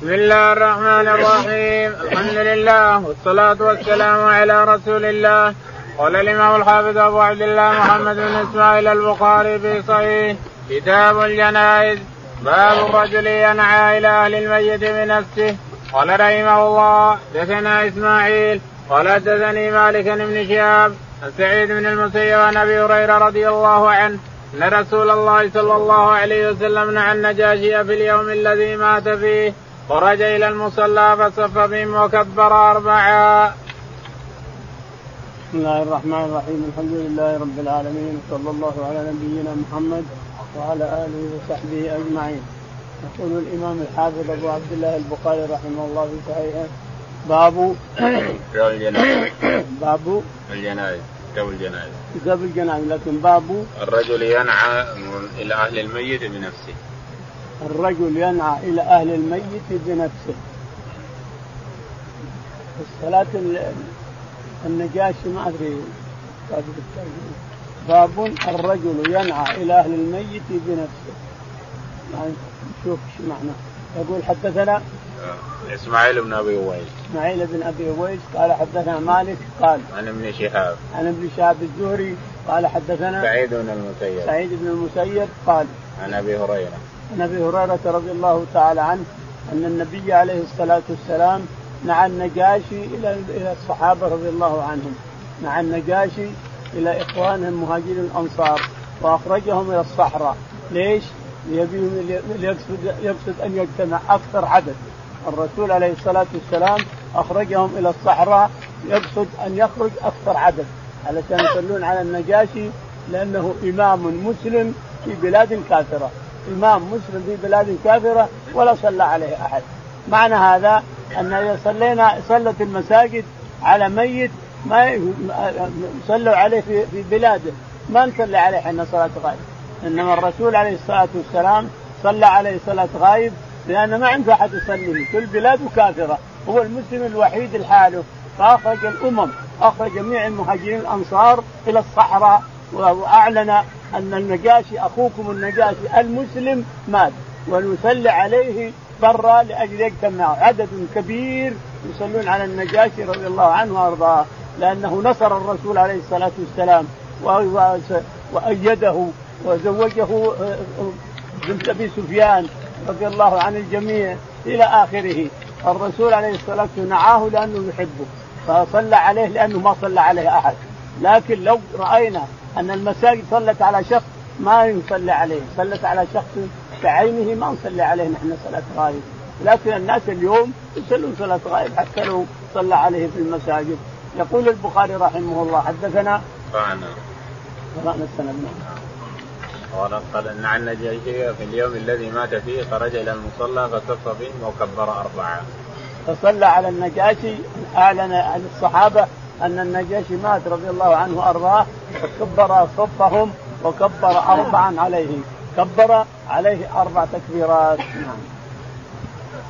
بسم الله الرحمن الرحيم الحمد لله والصلاة والسلام على رسول الله قال الإمام الحافظ أبو عبد الله محمد بن إسماعيل البخاري في صحيح كتاب الجنائز باب الرجل ينعى إلى أهل الميت بنفسه قال رحمه الله دثنا إسماعيل قال حدثني مالك بن شهاب عن سعيد بن المسيب عن أبي هريرة رضي الله عنه أن رسول الله صلى الله عليه وسلم نعى النجاشي في اليوم الذي مات فيه خرج إلى المصلى فصف بهم وكبر أربعا. بسم الله الرحمن الرحيم الحمد لله رب العالمين وصلى الله على نبينا محمد وعلى آله وصحبه أجمعين. يقول الإمام الحافظ أبو عبد الله البخاري رحمه الله في صحيحه باب الجنائز باب الجنائز كتاب الجنائز كتاب الجنائز لكن باب الرجل ينعى إلى أهل الميت بنفسه الرجل ينعى إلى أهل الميت بنفسه. الصلاة النجاشي ما أدري باب الرجل ينعى إلى أهل الميت بنفسه. يعني نشوف إيش معنى. يقول حدثنا إسماعيل بن أبي اويس إسماعيل بن أبي اويس قال حدثنا مالك قال عن ابن شهاب. عن ابن شهاب الزهري قال حدثنا سعيد بن المسيب. سعيد بن المسيب قال عن أبي هريرة. عن أبي هريرة رضي الله تعالى عنه أن النبي عليه الصلاة والسلام نعى النجاشي إلى إلى الصحابة رضي الله عنهم نعى النجاشي إلى اخوانهم مهاجرين الأنصار وأخرجهم إلى الصحراء. ليش؟ يبيهم يقصد يقصد أن يجتمع أكثر عدد. الرسول عليه الصلاة والسلام أخرجهم إلى الصحراء يقصد أن يخرج أكثر عدد علشان يصلون على النجاشي لأنه إمام مسلم في بلاد كافرة. امام مسلم في بلاد كافرة ولا صلى عليه أحد. معنى هذا أن إذا صلينا صلت المساجد على ميت ما صلوا عليه في بلاده. ما نصلي عليه إحنا صلاة غائب. إنما الرسول عليه الصلاة والسلام صلى عليه صلاة غائب لأن ما عنده أحد يصلي. كل بلاده كافرة. هو المسلم الوحيد لحاله. فأخرج الأمم أخرج جميع المهاجرين الأنصار إلى الصحراء وأعلن أن النجاشي أخوكم النجاشي المسلم مات ونصلي عليه برا لأجل يجتمع عدد كبير يصلون على النجاشي رضي الله عنه وأرضاه لأنه نصر الرسول عليه الصلاة والسلام وأيده وزوجه آه، بنت أبي سفيان رضي الله عن الجميع إلى آخره. الرسول عليه الصلاة والسلام نعاه لأنه يحبه فصلى عليه لأنه ما صلى عليه أحد. لكن لو رأينا أن المساجد صلت على شخص ما يصلي عليه صلت على شخص بعينه ما نصلي عليه نحن صلاة غائب. لكن الناس اليوم يصلون صلاة غائب حتى لو صلى عليه في المساجد. يقول البخاري رحمه الله حدثنا قرأنا. قرأنا السند. قال قال إن عن النجاشي في اليوم الذي مات فيه خرج إلى المصلى فصف بهم وكبر أربعة. فصلى على النجاشي اعلن عن الصحابة أن النجاشي مات رضي الله عنه وأرضاه. فكبر صفهم وكبر اربعا عليه كبر عليه أربع تكبيرات نعم.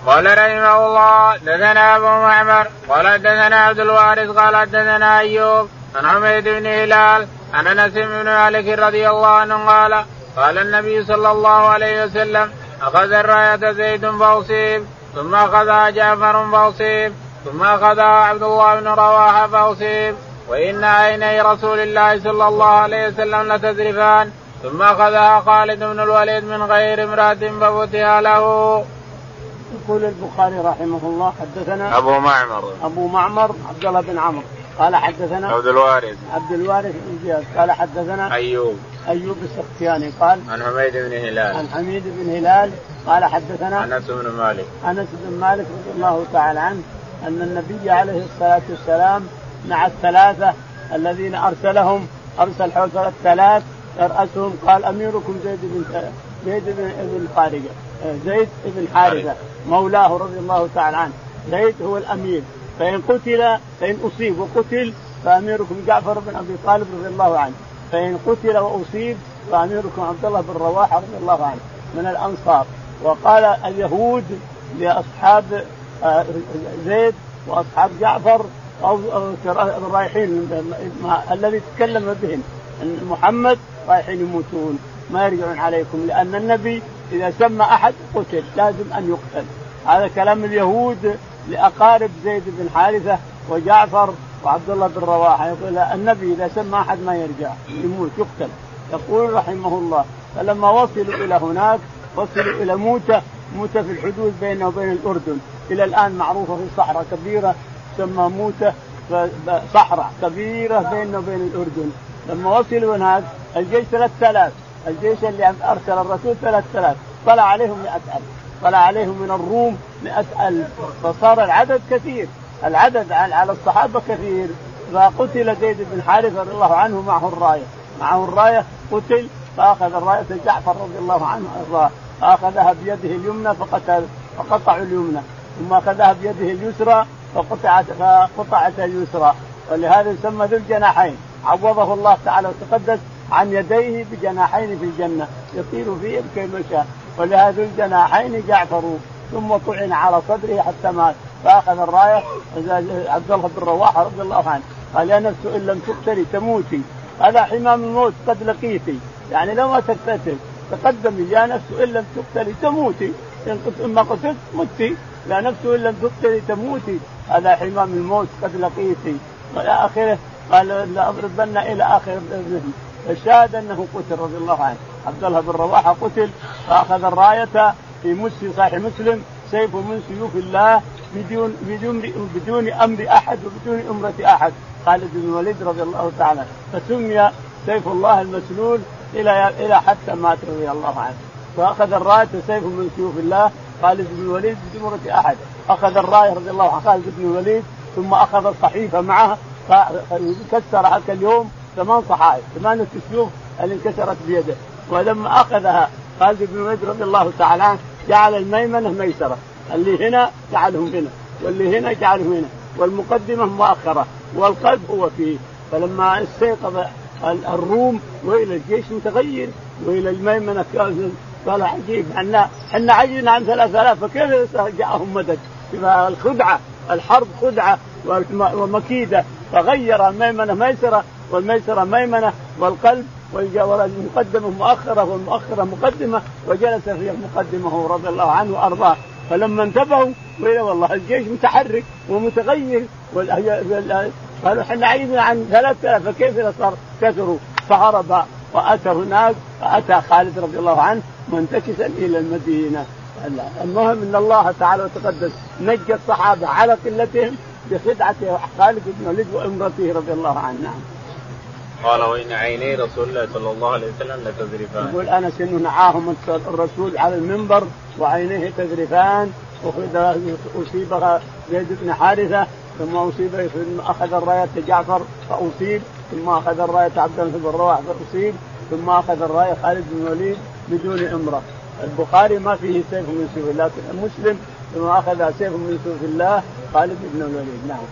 قال رحمه الله دثنا أبو معمر قال دثنا عبد الوارث قال دثنا أيوب عن حميد بن هلال عن أنس بن مالك رضي الله عنه قال قال النبي صلى الله عليه وسلم أخذ الراية زيد فاصيب ثم أخذها جعفر فاصيب ثم أخذها عبد الله بن رواحة فاصيب وإن عيني رسول الله صلى الله عليه وسلم لتذرفان ثم أخذها خالد بن الوليد من غير امرأة ففتح له. يقول البخاري رحمه الله حدثنا أبو معمر. أبو معمر عبد الله بن عمرو. قال حدثنا عبد الوارث. عبد الوارث بن زياد. قال حدثنا أيوب. أيوب السختياني قال عن حميد بن هلال. عن حميد بن هلال. قال حدثنا أنس بن مالك. أنس بن مالك رضي الله تعالى عنه أن النبي عليه الصلاة والسلام مع الثلاثة الذين أرسلهم أرسل حول الثلاث يرأسهم قال أميركم زيد بن زيد بن ابن خارجة زيد بن حارثة مولاه رضي الله تعالى عنه. زيد هو الأمير. فإن قتل فإن أصيب وقتل فأميركم جعفر بن أبي طالب رضي الله عنه. فإن قتل وأصيب فأميركم عبد الله بن رواحة رضي الله عنه من الأنصار. وقال اليهود لأصحاب آه، زيد وأصحاب جعفر أو رايحين الذي تكلم بهم. إن محمد رايحين يموتون. ما يرجعون عليكم. لأن النبي إذا سمى أحد قتل. لازم أن يقتل. هذا كلام اليهود لأقارب زيد بن حارثة وجعفر وعبد الله بن رواحة. يقول النبي إذا سمى أحد ما يرجع. يموت يقتل. يقول رحمه الله فلما وصلوا إلى هناك وصلوا إلى موتة. موتة في الحدود بينه وبين الأردن. إلى الآن معروفة في صحراء كبيرة. تسمى موته صحراء كبيرة بيننا وبين الأردن. لما وصلوا هناك الجيش 3000 الجيش اللي أرسل الرسول 3000 طلع عليهم 100000 طلع عليهم من الروم 100000 فصار العدد كثير. العدد على الصحابة كثير. فقتل زيد بن حارثة رضي الله عنه معه الراية. معه الراية قتل فأخذ الراية جعفر رضي الله عنه فأخذها بيده اليمنى فقتل فقطع اليمنى. ثم أخذها بيده اليسرى فقطعت فقطعت اليسرى ولهذا يسمى ذو الجناحين. عوضه الله تعالى وتقدس عن يديه بجناحين في الجنة يطير فيه كيف شاء ولهذا الجناحين جعفر ثم طعن على صدره حتى مات. فأخذ الراية عبد الله بن رواحة رضي الله عنه قال يا نفس إن لم تقتلي تموتي هذا حمام الموت قد لقيتي يعني لو ما تقتتل تقدمي يا نفس إن لم تقتلي تموتي إن ما قتلت متي يا نفس إن لم تقتلي تموتي. هذا حمام الموت قد لقيتي وإلى آخره قال لأضربن إلى آخر الشاهد أنه قتل رضي الله عنه. عبد الله بن رواحة قتل فأخذ الراية في مسلم صحيح مسلم. سيف من سيوف الله بدون بدون بدون أمر أحد وبدون أمرة أحد. خالد بن الوليد رضي الله تعالى فسمي سيف الله المسلول إلى إلى حتى مات رضي الله عنه. فأخذ الراية سيف من سيوف الله خالد بن الوليد بدون أمرة أحد. أخذ الراية رضي الله عنه خالد بن الوليد ثم أخذ الصحيفة معه فكسر هذا اليوم ثمان صحائف ثمانية سيوف اللي انكسرت بيده. ولما أخذها خالد بن الوليد رضي الله تعالى عنه جعل الميمنة ميسرة. اللي هنا جعلهم هنا واللي هنا جعلهم هنا والمقدمة مؤخرة والقلب هو فيه. فلما استيقظ الروم وإلى الجيش متغير وإلى الميمنة قال عجيب إحنا إحنا عجزنا عن 3000 فكيف جاءهم مدد؟ الخدعة الحرب خدعة ومكيدة فغير الميمنة ميسرة والميسرة ميمنة والقلب والمقدمة مؤخرة والمؤخرة مقدمة وجلس في مقدمة رضي الله عنه وأرضاه فلما انتبهوا والله الجيش متحرك ومتغير قالوا إحنا عيدنا عن 3000 فكيف صار كثروا فهرب وأتى هناك فأتى خالد رضي الله عنه منتكسا إلى المدينة المهم إن الله تعالى وتقدس نجى الصحابة على قلتهم بخدعة خالد بن الوليد وأمرته رضي الله عنه نعم. قال وإن عيني رسول الله صلى الله عليه وسلم لتذرفان. يقول أنس إنه نعاهم الرسول على المنبر وعينيه تذرفان أصيبها زيد بن حارثة ثم أصيب ثم أخذ الراية جعفر فأصيب ثم أخذ الراية عبد الله بن رواح فأصيب ثم أخذ الراية خالد بن الوليد بدون امره البخاري ما فيه سيف من سيف الله لكن مسلم ثم أخذ سيف من سيف الله خالد بن الوليد. نعم.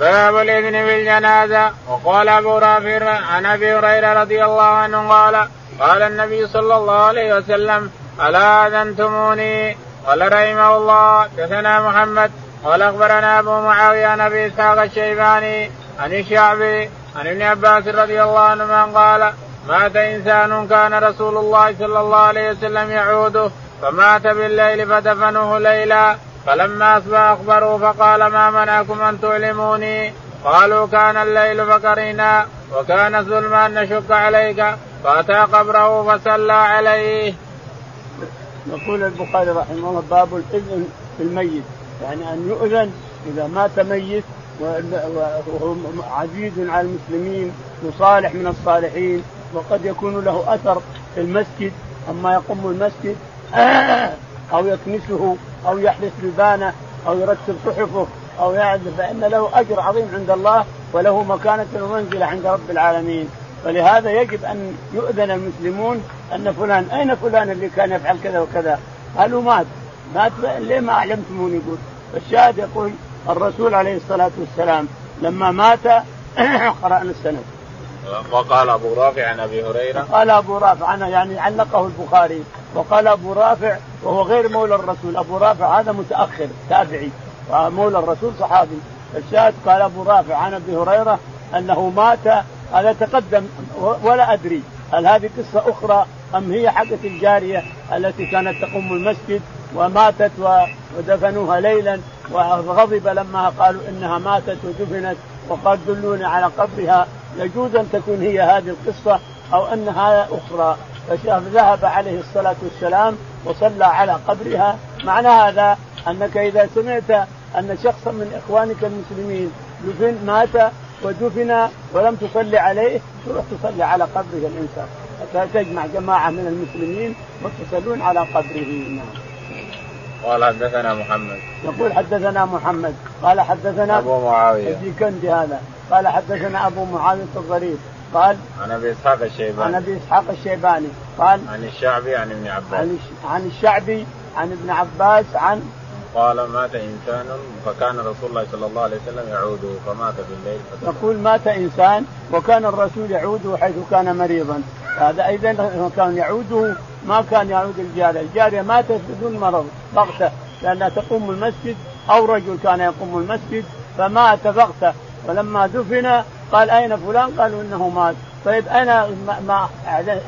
باب الاذن بالجنازة. وقال أبو رافع عن أبي هريرة رضي الله عنه قال قال النبي صلى الله عليه وسلم ألا أذنتموني؟ قال رحمه الله. دثنا محمد. قال أخبرنا أبو معاوية عن أبي إسحاق الشيباني عن الشعبي عن ابن عباس رضي الله عنهما قال مات إنسان كان رسول الله صلى الله عليه وسلم يعوده فمات بالليل فدفنوه ليلا فلما أصبح اخبروه فقال ما منعكم أن تعلموني قالوا كان الليل فكرهنا وكان الظلم أن نشق عليك فأتى قبره فصلى عليه. يقول البخاري رحمه الله باب الاذن في الميت يعني أن يؤذن إذا مات ميت وهو عزيز على المسلمين وصالح من الصالحين وقد يكون له أثر في المسجد أما يقوم المسجد أو يكنسه أو يحدث لبانه أو يرتب صحفه أو يعد فإن له أجر عظيم عند الله وله مكانة ومنزلة عند رب العالمين. ولهذا يجب أن يؤذن المسلمون أن فلان أين فلان اللي كان يفعل كذا وكذا؟ قالوا مات. مات ليه ما اعلمتموني يقول. الشاهد يقول الرسول عليه الصلاة والسلام لما مات قرأنا السند. وقال أبو رافع عن أبي هريرة. قال أبو رافع أنا يعني علقه البخاري. وقال أبو رافع وهو غير مولى الرسول. أبو رافع هذا متأخر تابعي. ومولى الرسول صحابي. الشاهد قال أبو رافع عن أبي هريرة أنه مات هذا تقدم ولا أدري. هل هذه قصة أخرى أم هي حقة الجارية التي كانت تقوم المسجد وماتت ودفنوها ليلا وغضب لما قالوا إنها ماتت ودفنت وقال دلوني على قبرها. يجوز أن تكون هي هذه القصة أو أنها أخرى. فذهب عليه الصلاة والسلام وصلى على قبرها. معنى هذا أنك إذا سمعت أن شخصا من إخوانك المسلمين دفن مات ودفن ولم تصلي عليه تروح تصلي على قبره الإنسان. تجمع جماعة من المسلمين وتصلون على قبره. نعم. قال حدثنا محمد. يقول حدثنا محمد. قال حدثنا أبو معاوية. كندي هذا. قال حدثنا أبو معاوية الضرير قال عن أبي إسحاق الشيباني. عن أبي إسحاق الشيباني. قال عن الشعبي عن ابن عباس. عن عن الشعبي عن ابن عباس عن قال مات إنسان فكان رسول الله صلى الله عليه وسلم يعوده فمات في الليل يقول مات إنسان وكان الرسول يعوده حيث كان مريضا. هذا أيضا كان يعوده ما كان يعود الجارية، الجارية ماتت بدون مرض بغتة لأنها تقوم المسجد أو رجل كان يقوم المسجد فمات بغتة. ولما دفن قال أين فلان؟ قالوا إنه مات، طيب أنا ما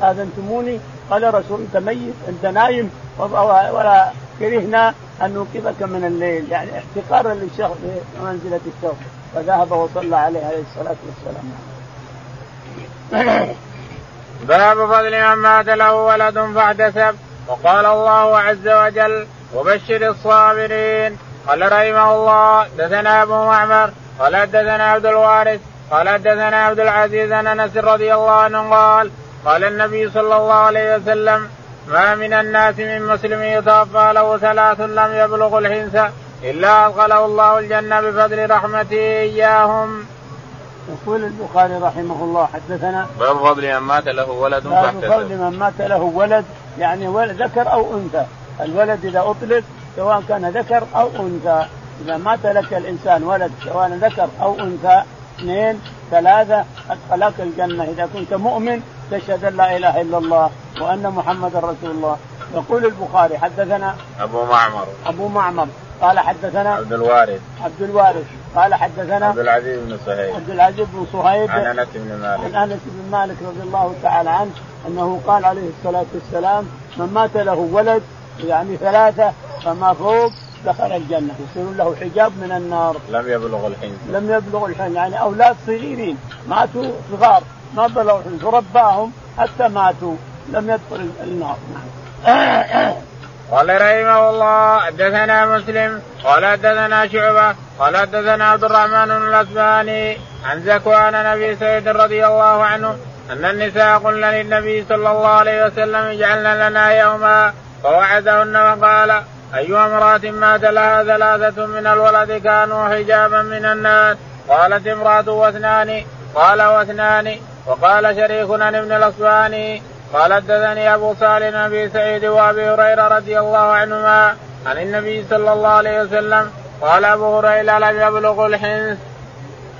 آذنتموني؟ قال رسول انت ميت انت نايم ولا كرهنا أن نوقظك من الليل. يعني احتقارا للشخص بمنزلة الشخص فذهب وصلى عليه عليه الصلاة والسلام. باب فضل من مات له ولد فاحتسب وقال الله عز وجل وبشر الصابرين قال رحمه الله دثنا أبو معمر قال دثنا عبد الوارث. قال دثنا عبد العزيز عن أنس رضي الله عنه قال قال النبي صلى الله عليه وسلم ما من الناس من مسلم يتوفى له ثلاث لم يبلغ الحنس إلا أدخله الله الجنة بفضل رحمته إياهم. يقول البخاري رحمه الله حدثنا باب فضل من مات له ولد باب فضل من مات له ولد يعني ولد ذكر أو أنثى. الولد إذا أطلق سواء كان ذكر أو أنثى. إذا مات لك الإنسان ولد سواء ذكر أو أنثى اثنين ثلاثة أدخلك الجنة. إذا كنت مؤمن تشهد أن لا إله إلا الله وأن محمدا رسول الله. يقول البخاري حدثنا أبو معمر. أبو معمر. قال حدثنا عبد الوارث. عبد الوارث. قال حدثنا عبد العزيز بن صهيب عبد العزيز بن صهيب عن أنس بن مالك. عن أنس بن مالك رضي الله تعالى عنه أنه قال عليه الصلاة والسلام من مات له ولد يعني ثلاثة فما فوق دخل الجنة. يصير له حجاب من النار. لم يبلغ الحين لم يبلغ الحين يعني أولاد صغيرين ماتوا صغار. ما بلغوا فرباهم حتى ماتوا. لم يدخل النار. قال رحمه الله حدثنا مسلم قال حدثنا شعبة قال حدثنا عبد الرحمن الأسباني عن زكوان نبي سيد رضي الله عنه أن النساء قلن للنبي صلى الله عليه وسلم اجعلن لنا يوما. فوعدهن وقال ايها امرأة مات لها ثلاثة من الولد كانوا حجابا من النار قالت امرأة واثنان. قال واثنان. وقال شريكنا ابن الاصباني قال حدثني أبو صالح أبي سعيد وأبي هريرة رضي الله عنهما عن النبي صلى الله عليه وسلم قال أبو هريرة لم يبلغ الحنس.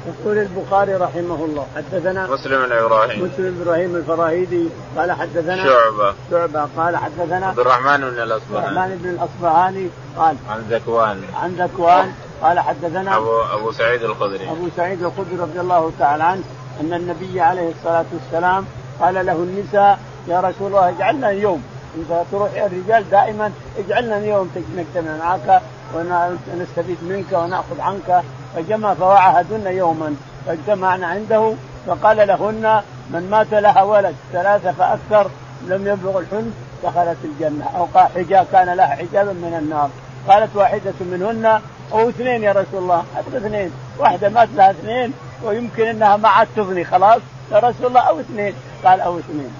يقول البخاري رحمه الله حدثنا مسلم الابراهيم مسلم إبراهيم الفراهيدي قال حدثنا شعبة. شعبة قال حدثنا عبد الرحمن بن الأصبهاني. الرحمن بن الأصبهاني قال عن ذكوان. عن ذكوان قال حدثنا ابو أبو سعيد الخدري. أبو سعيد الخدري رضي الله تعالى عنه أن النبي عليه الصلاة والسلام قال له النساء يا رسول الله اجعلنا يوم انت تروح الرجال دائما اجعلنا يوم نجتمع معك ونستفيد منك ونأخذ عنك. فجمع فوعهدن يوما فاجتمعنا عنده فقال لهن من مات لها ولد ثلاثة فأكثر لم يبلغ الحنس دخلت الجنة. أو حجاب كان لها حجابا من النار. قالت واحدة منهن أو اثنين يا رسول الله. حتى اثنين. واحدة مات لها اثنين ويمكن إنها ما عاد تغني خلاص؟ يا رسول الله أو اثنين. قال أو اثنين.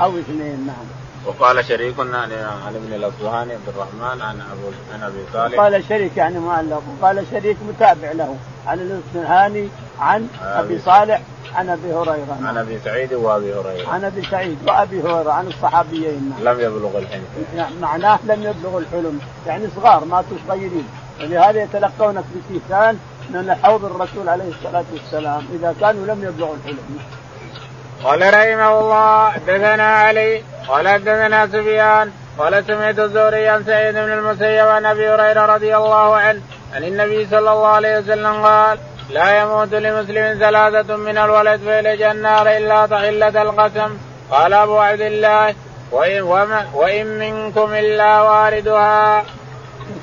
أو اثنين نعم. وقال شريك عن ابن الاصبهاني عبد الرحمن عن أبو عن أبي صالح قال شريك يعني معلق وقال شريك متابع له. عن الاصبهاني عن أبي صالح عن أبي هريرة. عن أبي سعيد وأبي هريرة. عن أبي سعيد وأبي هريرة عن الصحابيين. لم يبلغ الحلم. يعني معناه لم يبلغ الحلم. يعني صغار ماتوا صغيرين. ولهذا يتلقونك بكيسان من حوض الرسول عليه الصلاة والسلام إذا كانوا لم يبلغوا الحلم. قال رحمه الله حدثنا علي قال حدثنا سفيان قال سمعت الزهري عن سعيد بن المسيب عن أبي هريرة رضي الله عنه عن النبي صلى الله عليه وسلم قال لا يموت لمسلم ثلاثة من الولد فيلج النار إلا تحلة القسم قال أبو عبد الله وإن, وما وإن منكم إلا واردها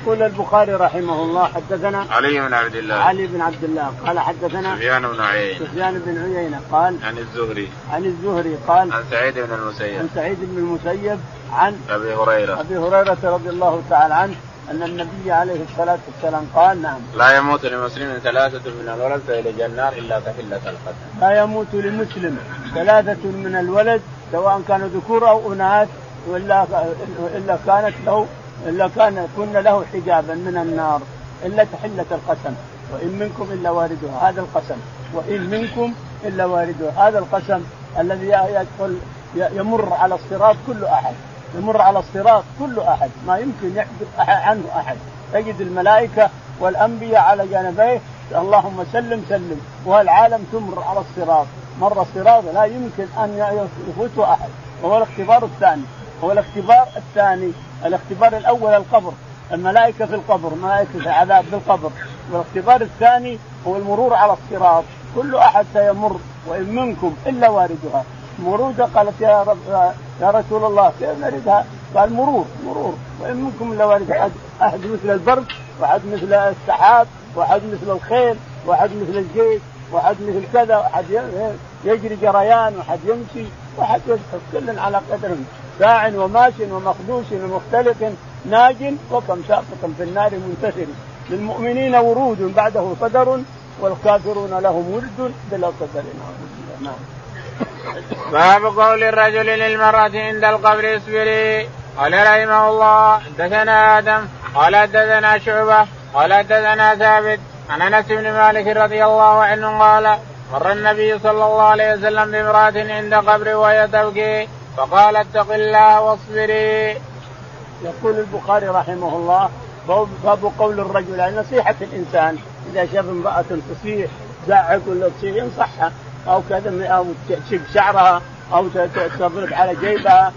يقول البخاري رحمه الله حدثنا علي بن عبد الله. علي بن عبد الله. قال حدثنا سفيان بن عيينة. سفيان بن عيينة قال عن الزهري. عن الزهري قال عن سعيد بن المسيب. عن سعيد بن المسيب عن أبي هريرة. أبي هريرة رضي الله تعالى عنه أن النبي عليه الصلاة والسلام قال نعم. لا يموت لمسلم ثلاثة من الولد فيلج النار إلا كحلة القتل. لا يموت لمسلم ثلاثة من الولد سواء كانوا ذكور أو أناث وإلا إلا كانت له إلا كان كن له حجابا من النار إلا تحلة القسم. وإن منكم إلا واردها هذا القسم. وإن منكم إلا واردها هذا القسم الذي يدخل يمر على الصراط كل أحد. يمر على الصراط كل أحد. ما يمكن يحدث عنه أحد. تجد الملائكة والأنبياء على جانبيه اللهم سلم سلم. والعالم تمر على الصراط. مر الصراط لا يمكن أن يفوته أحد. وهو الاختبار الثاني. هو الاختبار الثاني. الاختبار الأول القبر. الملائكة في القبر ملائكة العذاب في القبر. والاختبار الثاني هو المرور على الصراط. كل أحد سيمر وإن منكم إلا واردها. مرودة قالت يا رب يا رسول الله كيف نردها؟ قال مرور مرور. وإن منكم إلا وارد أحد أحد مثل البرد وأحد مثل السحاب وأحد مثل الخيل وأحد مثل الجيش وأحد مثل كذا. وأحد يجري جريان وأحد يمشي وأحد يزحف كل على قدر ساع وماش ومخدوش ومختلف ناج وكم شاقط في النار منتشر. للمؤمنين ورود بعده قدر والكافرون لهم ورد بلا قدر نعم. باب قول الرجل للمرأة عند القبر اصبري قال رحمه الله حدثنا آدم قال حدثنا شعبة قال حدثنا ثابت عن أنس بن مالك رضي الله عنه قال مر النبي صلى الله عليه وسلم بامرأة عند قبر وهي تبكي. فقال اتق الله واصبري. يقول البخاري رحمه الله باب قول الرجل يعني نصيحة الإنسان إذا شاف امرأة تصيح زعق ولا تصيح ينصحها. أو كذا أو تشق شعرها أو تضرب على جيبها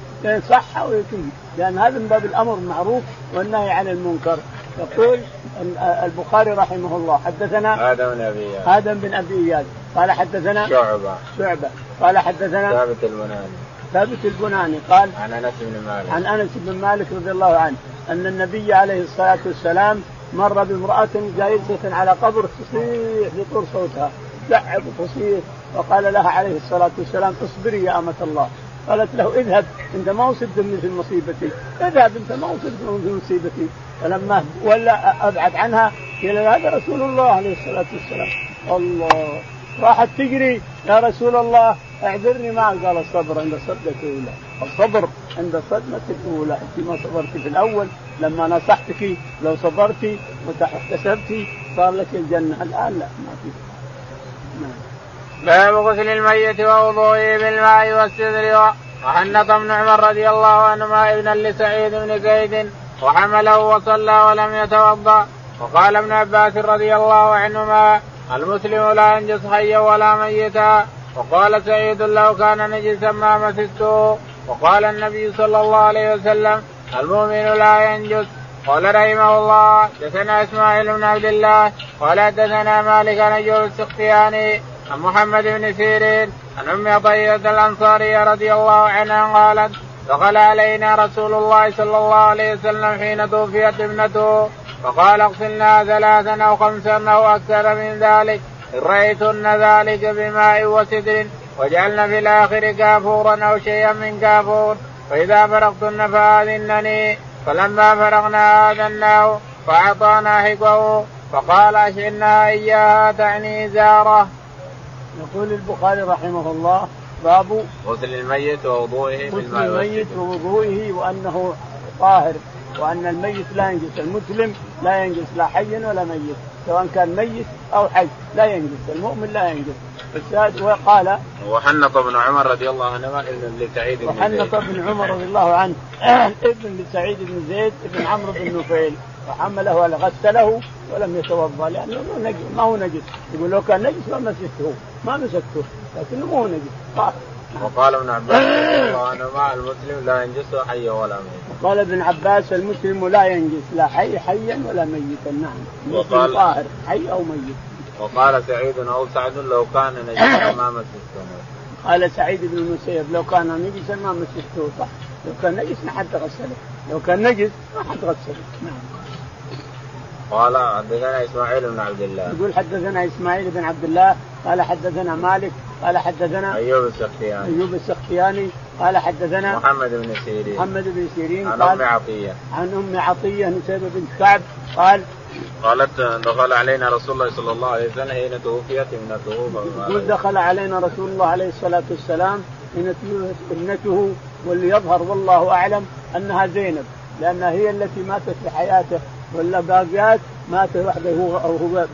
صح أو يتم لأن هذا من باب الأمر بالمعروف والنهي عن المنكر. يقول البخاري رحمه الله حدثنا آدم بن أبي إياس. آدم بن أبي إياس. قال حدثنا شعبة. شعبة. قال حدثنا ثابت البناني ثابت البناني قال عن أنس بن مالك. عن أنس بن مالك رضي الله عنه أن النبي عليه الصلاة والسلام مر بامرأة جالسة على قبر تصيح بطول صوتها. تزعق وتصيح وقال لها عليه الصلاة والسلام اصبري يا أمة الله. قالت له اذهب انت ما وصلت مثل مصيبتي. اذهب انت ما وصلت مثل مصيبتي. فلما ولا أبعد عنها قيل هذا رسول الله عليه الصلاة والسلام. الله. راحت تجري يا رسول الله اعذرني ما قال الصبر عند الصدمه الأولى. الصبر عند الصدمه الأولى. انت ما صبرتي في الأول لما نصحتك لو صبرتي واحتسبتي صار لك الجنة. الآن لا ما في. نعم. باب غسل الميت ووضوئه بالماء والسدر وحنط ابن عمر رضي الله عنهما ابنا لسعيد بن زيد وحمله وصلى ولم يتوضأ. وقال ابن عباس رضي الله عنهما المسلم لا ينجس حيا ولا ميتا. وقال سعيد لو كان نجسا ما مسسته وقال النبي صلى الله عليه وسلم المؤمن لا ينجس. قال رحمه الله دثنا إسماعيل بن عبد الله قال دثنا مالك عن السختياني عن محمد بن سيرين عن أم عطية الأنصارية رضي الله عنها قالت دخل علينا رسول الله صلى الله عليه وسلم حين توفيت ابنته فقال اغسلنا ثلاثا أو خمسا أو أكثر من ذلك. ان رأيتن ذلك بماء وسدر وجعلن في الآخر كافورا أو شيئا من كافور. فإذا فرغتن فآذنني. فلما فرغنا آذناه فأعطانا حقه. فقال اشعلنا إياها تعني زارة. يقول البخاري رحمه الله باب غسل الميت ووضوئه غسل الميت ووضوئه وأنه طاهر. وأن الميت لا ينجس المسلم لا ينجس لا حيا ولا ميت سواء كان ميت أو حي لا ينجس المؤمن لا ينجس. الشاهد وقال وحنط ابن عمر رضي الله عنهما ابن لسعيد بن وحنط ابن عمر رضي الله عنه ابن لسعيد بن زيد ابن عمرو بن نفيل. وحمله غسله ولم يتوضأ لأنه ما هو نجس يقول لو كان نجس ما مسكته ما مسكته لكنه مو نجس. وقال ابن عباس الله عنهما المسلم لا ينجس حيا ولا ميتا. قال ابن عباس المسلم لا ينجس لا حي حيا ولا ميتا نعم. وقال طاهر حي أو ميت. وقال سعيد أو سعد لو كان نجسا ما مسسته. قال سعيد بن المسيب لو كان نجسا ما مسسته صح لو كان نجس ما حد غسله لو كان نجس ما حد غسله نعم قال حدثنا إسماعيل بن عبد الله. يقول حدثنا إسماعيل بن عبد الله قال حدثنا مالك قال حدثنا أيوب السختياني. أيوب السختياني قال حدثنا محمد بن سيرين. محمد بن سيرين عن أم عطية. عن أم عطية نسيبه بنت كعب قال قالت دخل علينا رسول الله صلى الله عليه وسلم حين توفيت ابنته يقول دخل علينا رسول الله عليه الصلاة والسلام حين ابنته واللي يظهر والله أعلم أنها زينب لأنها هي التي ماتت في حياته. ولا باقيات مات وحده هو هو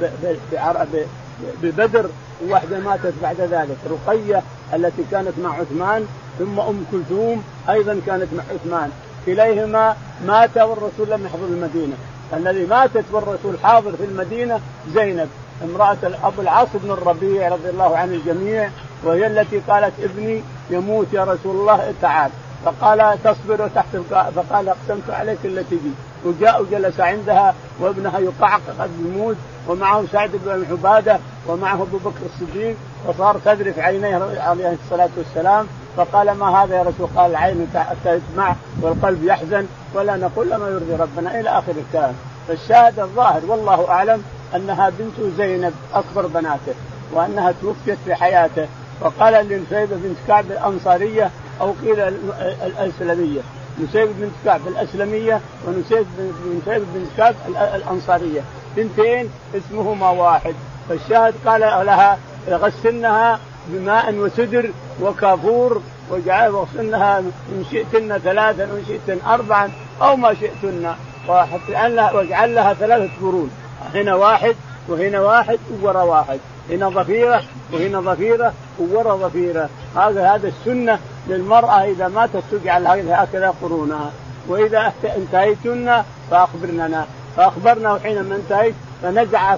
ببدر وواحدة ماتت بعد ذلك. رقية التي كانت مع عثمان ثم أم كلثوم أيضا كانت مع عثمان. كليهما مات والرسول لم يحضر المدينة. الذي ماتت والرسول حاضر في المدينة زينب امرأة ابو العاص بن الربيع رضي الله عن الجميع وهي التي قالت ابني يموت يا رسول الله تعال. فقال تصبر تحت فقال أقسمت عليك التي بي وجاء وجلس عندها وابنها يقعقع يموت ومعه سعد بن عبادة ومعه أبو بكر الصديق وصار تذرف عينيه عليه الصلاة والسلام فقال ما هذا يا رسول؟ قال العين تدمع والقلب يحزن ولا نقول لما يرضي ربنا إلى آخر الكلام. فالشاهد الظاهر والله أعلم أنها بنت زينب أكبر بناته وأنها توفيت في حياته. وقال لنسيبه بنت كعب الأنصارية أو قيل الاسلميه نسيب بنت كعب الأسلمية ونسيب نسيب بنت كعب الأنصارية. بنتين اسمهما واحد. فالشاهد قال لها غسلنها بماء وسدر وكافور وجعل وغسلنها إن شئتن ثلاثا وإن شئتن أربعا أو ما شئتن. واجعل لها ثلاثة قرون. هنا واحد وهنا واحد وورا واحد. هنا ظفيرة وهنا ظفيرة وورا ظفيره هذا هذا السنة للمرأة إذا ماتت تجعل هكذا قرونها وإذا انتهيتن فأخبرننا. فأخبرنا حينما انتهيت فنزع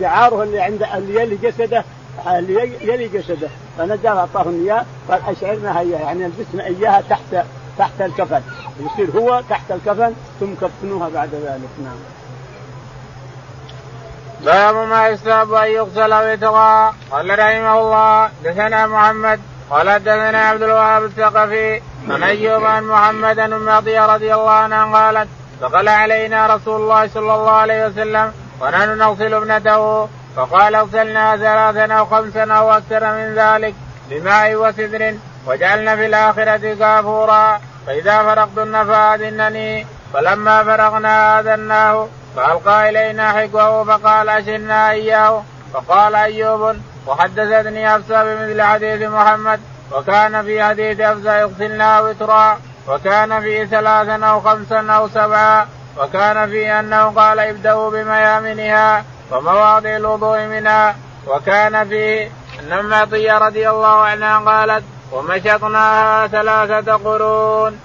شعاره اللي عند اللي يلي جسده اللي يلي جسده. فنزع أعطاهم إياه. قال أشعرنا اياها يعني لبسنا إياها تحت تحت الكفن. يصير هو تحت الكفن ثم كفنوها بعد ذلك. نعم. باب ما يستحب ان يغسل أو يتغى قال رحمه الله دثنا محمد. قال حدثنا عبد الوهاب الثقفي. عن أيوب عن محمد بن عطية رضي الله عنها قالت دخل علينا رسول الله صلى الله عليه وسلم ونحن نغسل ابنته. فقال اغسلنا ثلاثا أو خمسا أو أكثر من ذلك بماء وسدر وجعلنا في الآخرة كافورا. فإذا فرغتن فآذنني. فلما فرغنا آذناه فألقى إلينا حكوه فقال أشرنا إياه فقال أيوب وحدثتني حفصه بمثل حديث محمد وكان في حديث حفصه يغسلنا وترا وكان في ثلاثا أو خمسا أو سبعا وكان في أنه قال ابدأوا بميامنها ومواضع الوضوء منها وكان في أن ام عطية رضي الله عنها قالت ومشطناها ثلاثة قرون.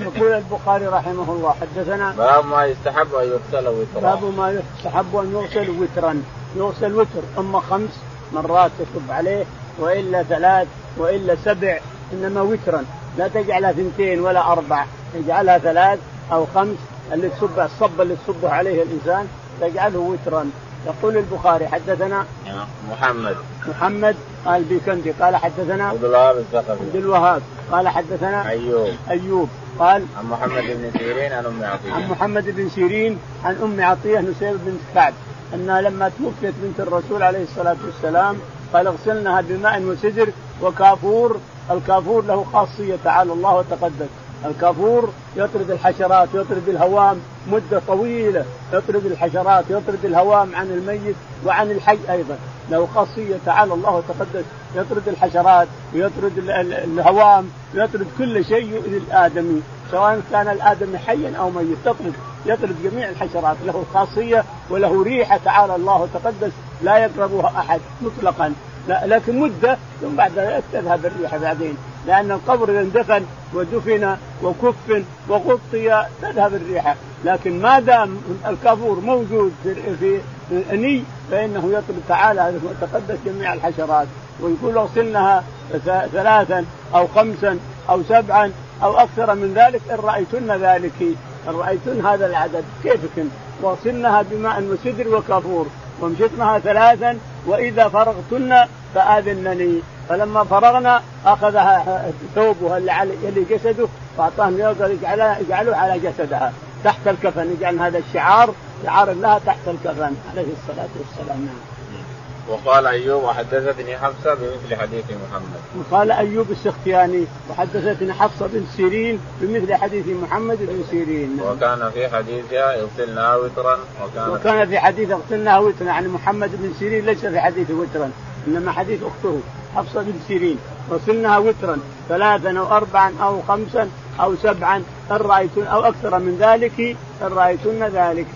يقول البخاري رحمه الله حدثنا باب ما يستحب أن يغسل وترا. باب ما يستحب أن يغسل وترا. يغسل وتر اما خمس مرات تصب عليه وإلا ثلاث وإلا سبع إنما وترا. لا تجعلها اثنتين ولا أربع اجعلها ثلاث أو خمس اللي تصب الصب اللي تصبه عليه الإنسان تجعله وترا. يقول البخاري حدثنا محمد. محمد قال بيكندي قال حدثنا عبد الوهاب الثقفي. عبد الوهاب قال حدثنا أيوب. أيوب قال عن محمد بن سيرين عن أم عطية. عن محمد بن سيرين عن أم عطية نسيب بنت كعب انها لما توفيت بنت الرسول عليه الصلاة والسلام قال اغسلنها بماء وسدر وكافور الكافور له خاصية تعالى الله وتقدس. الكافور يطرد الحشرات يطرد الهوام مدة طويلة يطرد الحشرات يطرد الهوام عن الميت وعن الحي أيضا. له خاصية تعالى الله وتقدس يطرد الحشرات ويطرد الهوام يطرد كل شيء يؤذي الآدمي سواء كان الآدمي حيا أو ميت. تطرد يطرد جميع الحشرات له خاصية وله ريحة تعالى الله وتقدس لا يقربها أحد مطلقا. لكن مدة ثم بعد ذلك تذهب الريحة بعدين. لأن القبر إذا اندفن ودفن وكفن وغطي تذهب الريحة لكن ما دام الكافور موجود في الأني فإنه يطلب تعالى وتقدس جميع الحشرات ويقول اغسلنها ثلاثا أو خمسا أو سبعا أو أكثر من ذلك إن رأيتن ذلك. إن رأيتن هذا العدد. كيفكن واغسلنها بماء وسدر وكافور. ومشطنها ثلاثا وإذا فرغتن فآذنني. فلما فرغنا أخذها ثوبها اللي على اللي جسده وأعطاهم يقدر يجعله على جسدها تحت الكفن يجعل هذا الشعار شعار لها تحت الكفن عليه الصلاة والسلام نعم. وقال أيوب وحدثتني حفصة بمثل حديث محمد. وقال أيوب السختياني وحدثتني حفصة بن سيرين بمثل حديث محمد بن سيرين. وكان في حديثها اغسلناها وترا وكان وكان في حديث اغسلناها وترا يعني محمد بن سيرين ليس في حديث وترا إنما حديث أخته حفصة بن سيرين غسلناها وترا ثلاثا أو اربعا أو خمسا أو سبعا ان رايتن أو أكثر من ذلك؟ ان رأيتن ذلك.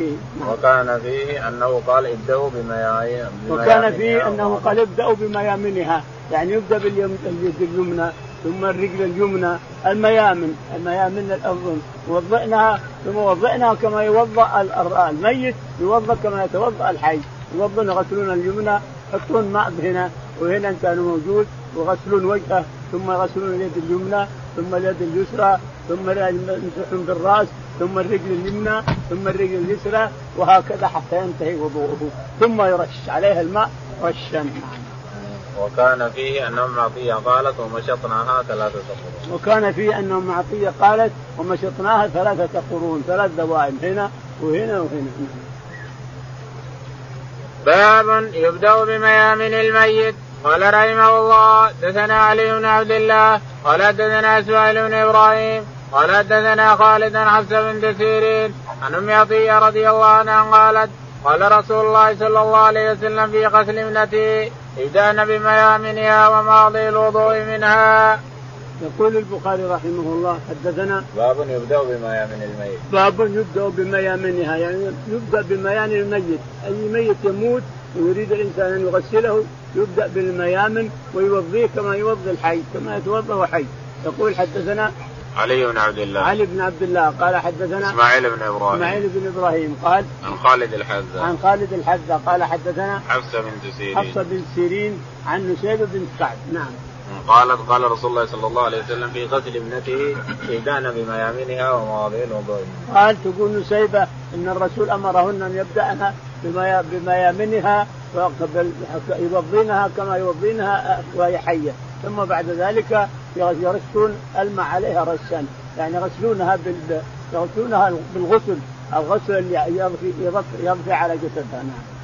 وكان فيه أنه قال ابدأوا بميامنها. وكان فيه أنه قال ابدأوا بميامنها يعني يبدأ باليد اليمنى ثم الرجل اليمنى الميامن الميامن الأظن. وضعناها ثم وضعناها كما يوضأ الميت يوضأ كما يتوضأ الحي. يوضون يغسلون اليمنى يحطون ماء هنا وهنا إن كان موجود وغسلون وجهه ثم يغسلون اليد اليمنى ثم اليد اليسرى ثم يمسحون بالراس ثم الرجل اليمنى ثم الرجل اليسرى وهكذا حتى ينتهي وضوءه ثم يرش عليها الماء رشا وكان فيه ان ام عطيه قالت ومشطناها ثلاثة قرون. وكان فيه ان ام عطيه قالت ومشطناها ثلاثة قرون ثلاث دوائم هنا وهنا وهنا. باب يبدأ بميامن الميت قال رحمه الله دثنا علي بن عبد الله قال دثنا اسماعيل بن إبراهيم قال دثنا خالد بن حفص بن سيرين عن أم عطية رضي الله عنها قالت قال رسول الله صلى الله عليه وسلم في غسل ابنته ابدأن بميامنها وماضي الوضوء منها. يقول البخاري رحمه الله حدثنا باب يبدأ بميامن الميت. باب يبدأ بميامنها يعني يبدأ بميامن الميت. أي ميت يموت ويريد الإنسان أن يغسله يبدأ بالميامن ويوضيه كما يوضي الحي كما يتوضأ حي. يقول حدثنا علي بن عبد الله. علي بن عبد الله قال حدثنا إسماعيل بن إبراهيم. إسماعيل بن إبراهيم قال عن خالد الحذا عن خالد الحذا قال حدثنا حفصة بنت سيرين. حفصة بن سيرين عن نسيبه بن سعد. نعم. قالت قال رسول الله صلى الله عليه وسلم في غسل ابنته إيدان بميامنها ومواضيع الوضوء. قال تقول نسيبة إن الرسول أمرهن أن يبدأن بميامنها يوضينها كما يوضينها وهي حية ثم بعد ذلك يرشون الماء عليها رشا يعني يغسلونها بال يغسلونها بالغسل الغسل اللي يضفي على جسدها نعم.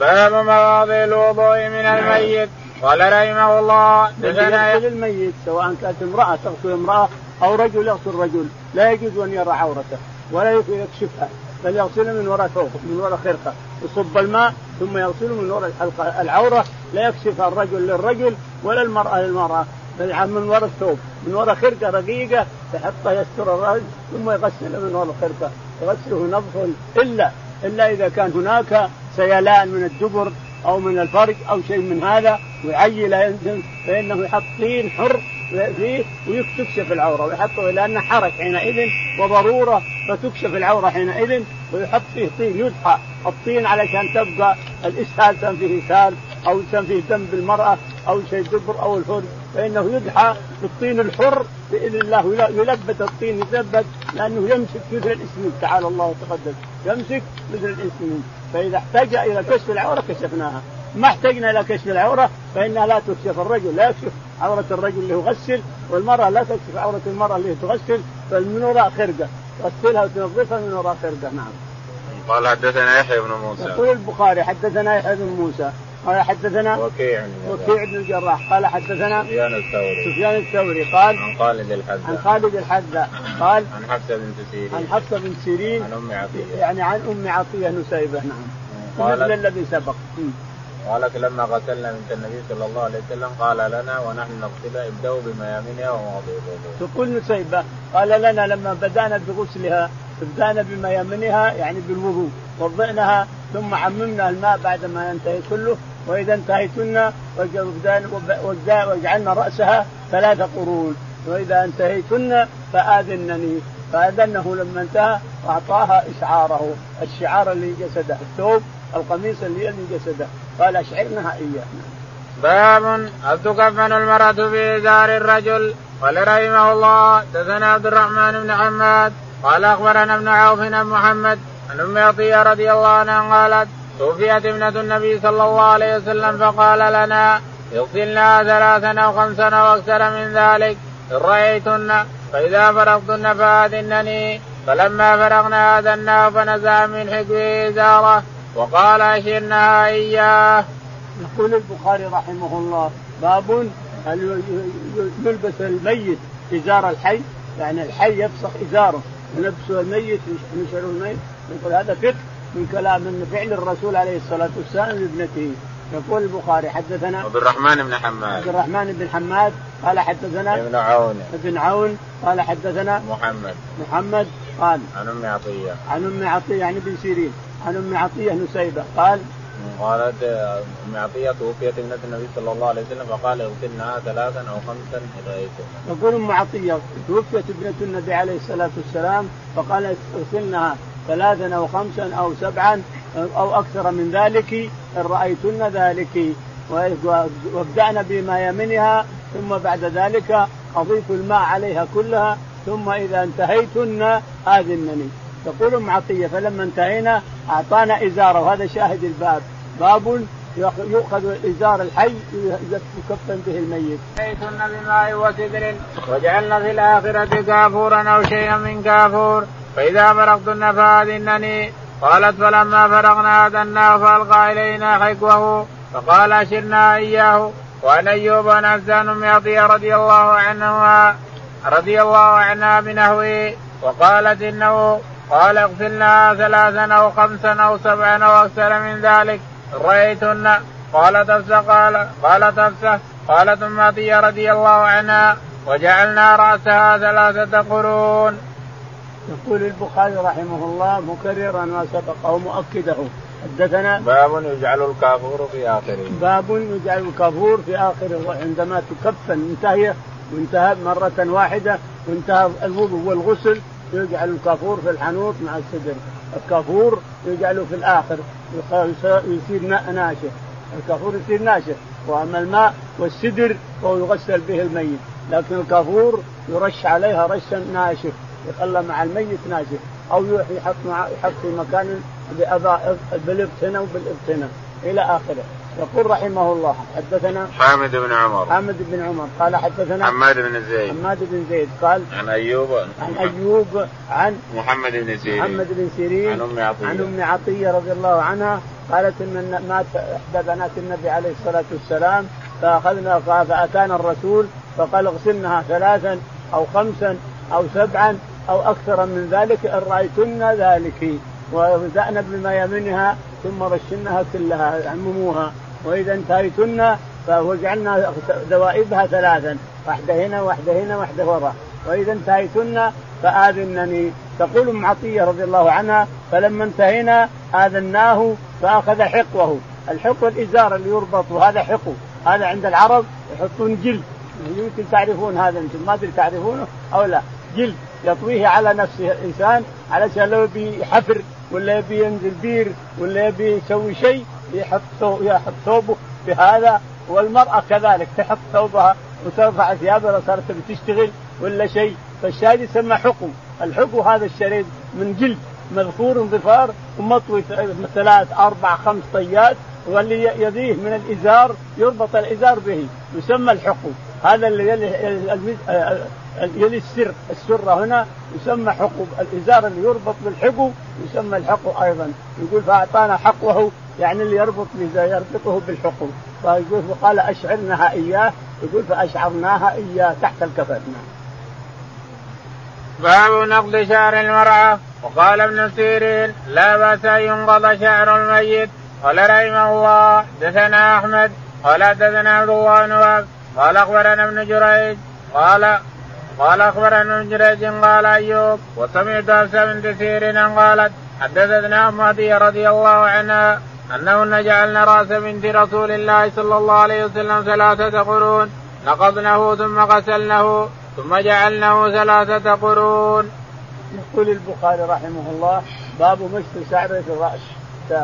باب مواضع الوضوء من الميت. قال رحمه الله يغسل الميت سواء كانت امرأة تغسل امرأة أو رجل يغسل رجل لا يجوز أن يرى عورته ولا يكشفها بل يغسله من وراء ثوب من وراء خرقة يصب الماء ثم يغسله من وراء العورة لا يكشفها الرجل للرجل ولا المرأة للمرأة بل من وراء الثوب من وراء خرقة رقيقة يحطها يستر الرجل ثم يغسله من وراء الخرقة يغسله نظف الا إلا إذا كان هناك سيلان من الدبر أو من الفرج أو شيء من هذا ويعيل فإنه يحط طين حر فيه ويكشف العورة ويحطه لأنه حرك حينئذ وضرورة فتكشف العورة حينئذ ويحط فيه طين يدحى. الطين علشان تبقى الإسهال كان فيه إسهال أو كان فيه دم بالمراه أو شيء دبر أو الفرج فإنه يدحى بالطين الحر بإذن الله يلبت الطين يثبت لأنه يمسك مثل الاسمين تعالى الله وتقدم يمسك مثل الاسمين فإذا احتاج إلى كشف العورة كشفناها ما احتجنا إلى كشف العورة فإنها لا تكشف الرجل لا يكشف عورة الرجل اللي يغسل والمرأة لا تكشف عورة المرأة اللي تغسل فمن وراء خرقة تغسلها وتنظفها من وراء خرقة نعم. قال حدثنا يحيى بن موسى. يقول البخاري حدثنا يحيى بن موسى قال حدثنا وكيع وكيع بن الجراح. قال حدثنا سفيان الثوري. سفيان الثوري. قال عن خالد الحذا عن خالد الحذا قال عن حفصة بنت سيرين. عن حفصة بن سيرين. عن أم عطية. يعني عن أم عطية نسيبة نعم. مثل الذي سبق. قالت لما غسلنا بنت النبي صلى الله عليه وسلم قال لنا ونحن نغسلها ابدأوا بميامنها ومواضيع. تقول نسيبة. قال لنا لما بدأنا بغسلها ابدأنا بميامنها يعني بالوضوء وضعناها ثم عممنا الماء بعد ما ينتهي كله وإذا انتهيتن وجعلنا رأسها ثلاث قرون. وإذا انتهيتن فآذنني. فآذنه لما انتهى واعطاها إشعاره. الشعار اللي جسده. الثوب القميص اللي جسده. قال اشعرنها إياه. باب هل تكفن المرأة في دار الرجل؟ قال رحمه الله. دثنا عبد الرحمن بن حماد. قال أخبرنا ابن عوف بن محمد. عن أم عطية رضي الله عنها قالت توفيت ابنة النبي صلى الله عليه وسلم فقال لنا يغسلنها ثلاثا أو خمسا أو أكثر من ذلك إن رأيتن فإذا فرغتن فآذنني. فلما فرغنا آذناه فنزع من حكمه إزارة وقال اشرنها إياه. يقول البخاري رحمه الله باب هل يلبس الميت إزار الحي؟ يعني الحي يفسخ إزاره ونفسه الميت ينشر الميت يقول هذا فقه. من كلام من فعل الرسول عليه الصلاة والسلام لابنته. يقول البخاري حدثنا عبد الرحمن بن حماد. عبد الرحمن بن حماد قال حدثنا ابن عون. ابن عون قال حدثنا محمد. محمد قال عن أم عطية. عن أم عطية يعني بن سيرين. عن أم عطية نسيبة قال قالت أم عطية توفيت ابنة النبي صلى الله عليه وسلم فقال اغسلنها ثلاثا أو خمسا اذا رايتم. يقول أم عطية توفيت ابنة النبي عليه الصلاة والسلام فقال اغسلنها ثلاثا أو خمسا أو سبعا أو أكثر من ذلك إن رأيتن ذلك. وابدأن بما يمنها ثم بعد ذلك أضيف الماء عليها كلها ثم إذا انتهيتن آذنني. تقول ام عطية فلما انتهينا أعطانا إزارة. وهذا شاهد الباب. باب يؤخذ إزار الحي يكفن به الميت. حيثن بماء وسدر وجعلنا في الآخرة كافورا أو شيئا من كافور. فإذا فرغتن فاذنني قالت فلما فرغنا اذناه فألقى إلينا حكوه فقال أشرنا إياه وعن أيوب عن افزان ام رضي الله عنها رضي الله عنها بنحوه وقالت إنه قال اغسلنا ثلاثا أو خمسا أو سبعا أو أكثر من ذلك رايتن قالت افسه قال قالت افسه قالت أم رضي الله عنها وجعلنا رأسها ثلاثة قرون. يقول البخاري رحمه الله مكررا ما سبق أو مؤكده. حدثنا باب يجعل الكافور في آخره. باب يجعل الكافور في آخره. عندما تكفن انتهي وانتهى مرة واحدة وانتهى الوضوء والغسل يجعل الكافور في الحنوط مع السدر. الكافور يجعله في الآخر. يصير ناشف. الكافور يصير ناشف. وأما الماء والسدر فهو يغسل به الميت. لكن الكافور يرش عليها رشا ناشف. يخلى مع الميت ناشف أو يحط مع يحط في مكان بالابت هنا وبالابت هنا إلى آخره. يقول رحمه الله حدثنا حامد بن عمر. حامد بن عمر قال حدثنا حماد بن زيد. حماد بن زيد قال عن أيوب. عن أيوب عن محمد بن سيرين. محمد بن سيرين. عن أم عطية. عن أم عطية رضي الله عنها قالت إن مات احدى بنات النبي عليه الصلاة والسلام فاخذنا فأتانا الرسول فقال اغسلنها ثلاثا أو خمسا أو سبعا أو أكثر من ذلك إن رأيتن ذلك. وبدانا بما يمنها ثم رشناها كلها عمموها. وإذا انتهيتن فجعلنا ذوائبها ثلاثا واحدة هنا واحدة هنا واحدة وراء وإذا انتهيتن فآذنني. تقول أم عطية رضي الله عنها فلما انتهينا آذناه فأخذ حقوه. الحق الازار اللي يربط وهذا حقو هذا عند العرب يحطون جلد. يمكن تعرفون هذا أنتم ما أدري تعرفونه أو لا. جلد يطويه على نفسه الإنسان علشان لو يبي حفر ولا يبي ينزل بير ولا يبي يسوي شيء يحط يحط ثوبه بهذا. والمرأة كذلك تحط ثوبها وترفع ثيابها لو صارت بتشتغل ولا شيء. فالشاهد يسمى حقو الحقو هذا الشريط من جلد مذكور ظفار ومطوي ثلاث أربع خمس طيات واللي يديه من الإزار يربط الإزار به. يسمى الحقو هذا اللي يلي السر. السره هنا يسمى حقو الازار اللي يربط بالحقو يسمى الحقو أيضا. يقول فأعطانا حقوه يعني اللي يربط يربطه بالحقو فيقول فقال أشعرناها إياه. يقول فأشعرناها إياه تحت الكفن نعم. باب نقض شعر المرأة. وقال ابن سيرين لا بأس أن ينقض شعر الميت. قال رحمه الله حدثنا أحمد. قال حدثنا عبد الله بن قال أخبرنا ابن جريج. قال قال أخبرنا ابن جريج قال أيوب وسمعت حفصه بنت سيرين قالت حدثتنا أم رضي الله عنها أنهن جعلن رأس بنت رسول الله صلى الله عليه وسلم ثلاثة قرون نقضنه ثم غسلنه ثم جعلناه ثلاثة قرون. يقول البخاري رحمه الله باب مشط شعره الرأس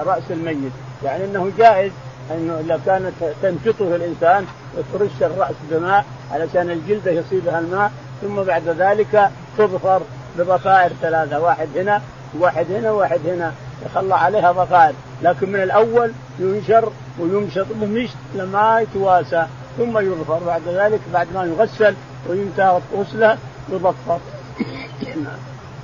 رأس الميت يعني إنه جائز انه اذا كانت تنشطه الإنسان وترش الرأس بماء علشان الجلدة يصيبها الماء ثم بعد ذلك تظفر بضفائر ثلاثة واحد هنا واحد هنا واحد هنا. يخلى عليها ضفائر لكن من الأول ينشر ويمشط بمشط لما يتواسى. ثم يغفر بعد ذلك بعد ما يغسل وينتهى غسله يضفر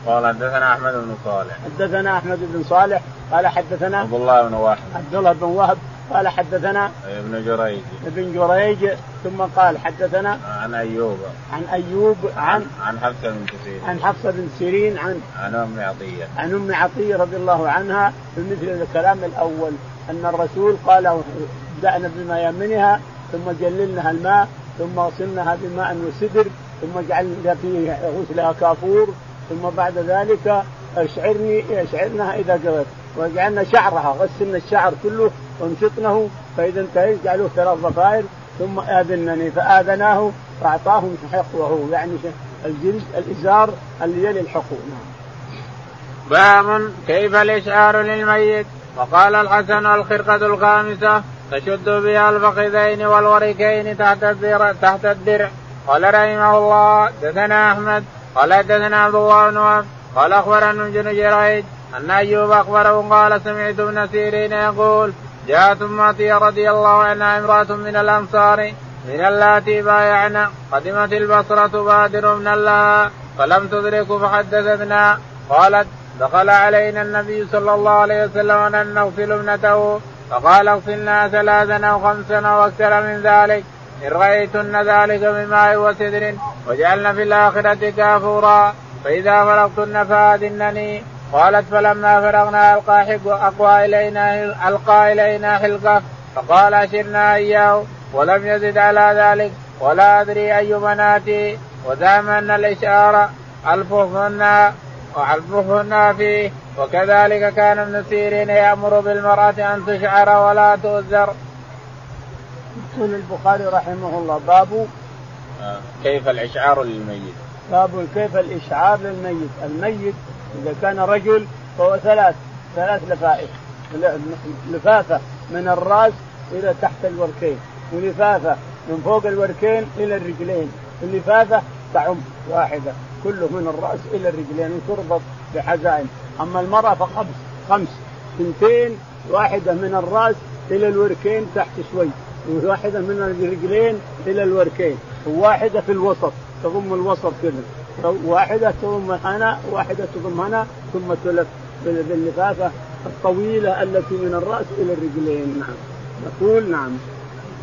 قال حدثنا أحمد بن صالح. حدثنا أحمد بن صالح. قال حدثنا عبد الله بن وهب عبد الله بن وهب قال حدثنا ابن جريج. ابن جريج ثم قال حدثنا عن أيوب. عن أيوب عن عن حفصه بن سيرين. عن حفصه بن سيرين عن عن أم عطية. عن أم عطية رضي الله عنها بمثل الكلام الأول أن الرسول قال دعنا بميامنها ثم جللنها الماء ثم غسلناها بماء وسدر ثم جعلنا فيه غسلها كافور ثم بعد ذلك أشعرني اشعرنها إذا قضيت وجعلنا شعرها غسلنا الشعر كله وامشطنه فإذا انتهيت جعلوه ثلاث ضفائر ثم آذنني فآذناه فأعطاهم حقوه يعني الجلد الإزار اللي يلي الحقوق. نعم. باب كيف الإشعار للميت؟ وقال الحسن الخرقة الخامسة تشد بها الفخذين والوركين تحت الدرع تحت الدرع. قال رحمه الله دثنا أحمد قال دثنا عبد الله بن قال اخبرنا ابن جريج أن أيوب أخبره قال سمعت ابن سيرين يقول جاءت أمتي رضي الله عنها امرأة من الأنصار من اللاتي بايعنا قدمت البصرة بادر من الله فلم تدرك فحدثتنا قالت دخل علينا النبي صلى الله عليه وسلم أن نغسل ابنته فقال اغسلنا ثلاثا أو خمسا أو أكثر من ذلك إن رأيتن ذلك بماء وسدر وجعلنا في الآخرة كافورا فإذا فرغتن فآذنني قالت فلما فرغنا ألقى أقوى إلينا ألقى إلينا حلقة فقال أشرنا إياه ولم يزد على ذلك ولا أدري أي بناتي ودام أن الاشعار الفهن وعلفهن فيه وكذلك كان ابن سيرين يأمر بالمرأة أن تشعر ولا تؤذر. يقول البخاري رحمه الله باب كيف الإشعار للميت؟ باب كيف الإشعار للميت، الميت إذا كان رجل فهو ثلاث ثلاث لفائف. لفافة من الراس إلى تحت الوركين ولفافة من فوق الوركين إلى الرجلين اللفافة تعم واحدة كله من الراس إلى الرجلين وتربط بحزائم. أما المرأة فخمس خمس اثنتين واحدة من الراس إلى الوركين تحت شوي وواحدة من الرجلين إلى الوركين وواحدة في الوسط. تضم الوسط كذا. واحدة تضم هنا واحدة تضم هنا ثم تلف باللفافة الطويلة التي من الرأس إلى الرجلين. نعم. نقول نعم.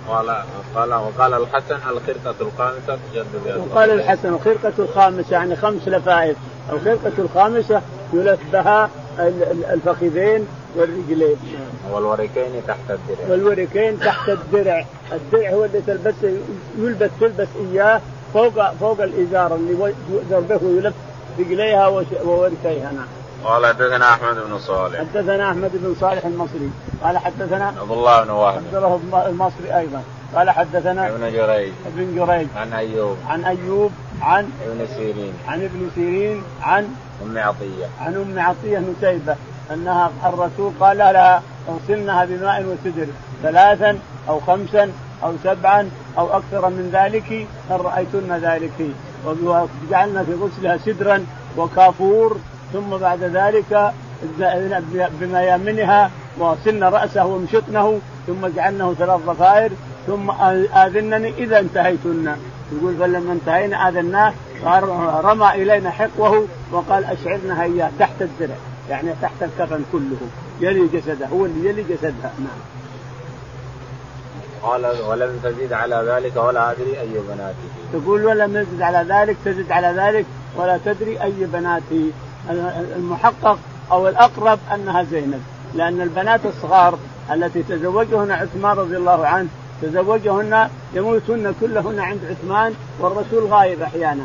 قال قال وقال الحسن الخرقة الخامسة بها وقال الحسن الخرقة الخامسة يعني خمس لفائف. الخرقة الخامسة يلف بها الفخذين والرجلين. والوركين تحت الدرع. والوركين تحت الدرع. الدرع هو اللي تلبسه يلبس تلبس إياه فوق فوق الإزار اللي ضربه يلف رجليها ووركيها نعم قال حدثنا أحمد بن صالح. حدثنا أحمد بن صالح المصري. قال حدثنا عبد الله بن وهب عبد الله المصري أيضا. قال حدثنا ابن جريج. ابن جريج. عن أيوب. عن أيوب عن ابن سيرين. عن ابن سيرين عن أم عطية. عن أم عطية نسيبه أنها الرسول قال لها اغسلنها بماء وسدر ثلاثا أو خمسا أو سبعا أو أكثر من ذلك ان رأيتن ذلك؟ وجعلنا في غسلها سدرا وكافور ثم بعد ذلك بميامنها وصلنا رأسه ومشطنه ثم جعلناه ثلاث ضفائر ثم آذنني إذا انتهيتن. يقول فلما انتهينا آذناه رمى إلينا حقوه وقال أشعرنا اياه تحت الدرع يعني تحت الكفن كله يلي جسده هو اللي يلي جسدها نعم. قال ولم تزد على ذلك ولا أدري أي بناته. تقول ولم يزد على ذلك تزد على ذلك ولا تدري أي بناته المحقق أو الأقرب أنها زينب لأن البنات الصغار التي تزوجهن عثمان رضي الله عنه تزوجهن يموتن كلهن عند عثمان والرسول غايب أحيانا.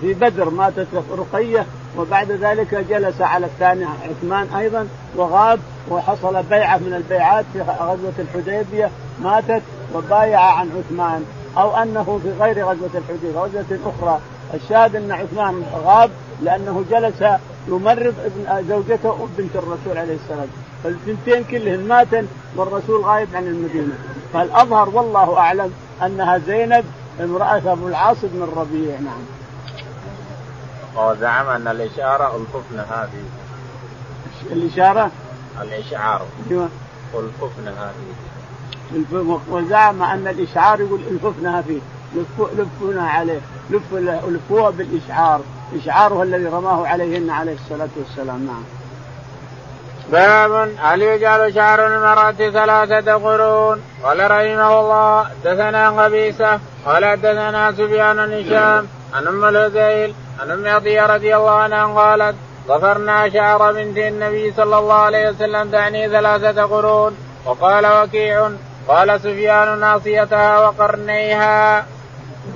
في بدر ماتت رقية وبعد ذلك جلس على الثاني عثمان أيضا وغاب وحصل بيعة من البيعات في غزوة الحديبية ماتت وبايع عن عثمان أو أنه في غير غزوة الحديبيه غزوة أخرى الشاهد أن عثمان غاب لأنه جلس يمرض ابن زوجته بنت الرسول عليه السلام فالبنتين كلهن ماتن والرسول غايب عن المدينة فالأظهر والله أعلم أنها زينب امرأة أبو العاص بن الربيع نعم. وزعم أن الإشارة الطفل هذه. الإشارة؟ الإشعار. أيوه. الطفل هذه. وزعم أن الإشعار يقول الففنها فيه. لفونا عليه. لفوها بالإشعار. إشعاره الذي رماه عليهن عليه الصلاة والسلام. نعم. باب هل يجعل شعر المرأة ثلاثة قرون؟ قال رحمه الله حدثنا قبيسة قال حدثنا سفيان هشام عن أم الهذيل عن أم عطية رضي الله عنها قالت ظفرنا شعر بنت النبي صلى الله عليه وسلم تعني ثلاثة قرون وقال وكيع قال سفيان ناصيتها وقرنيها.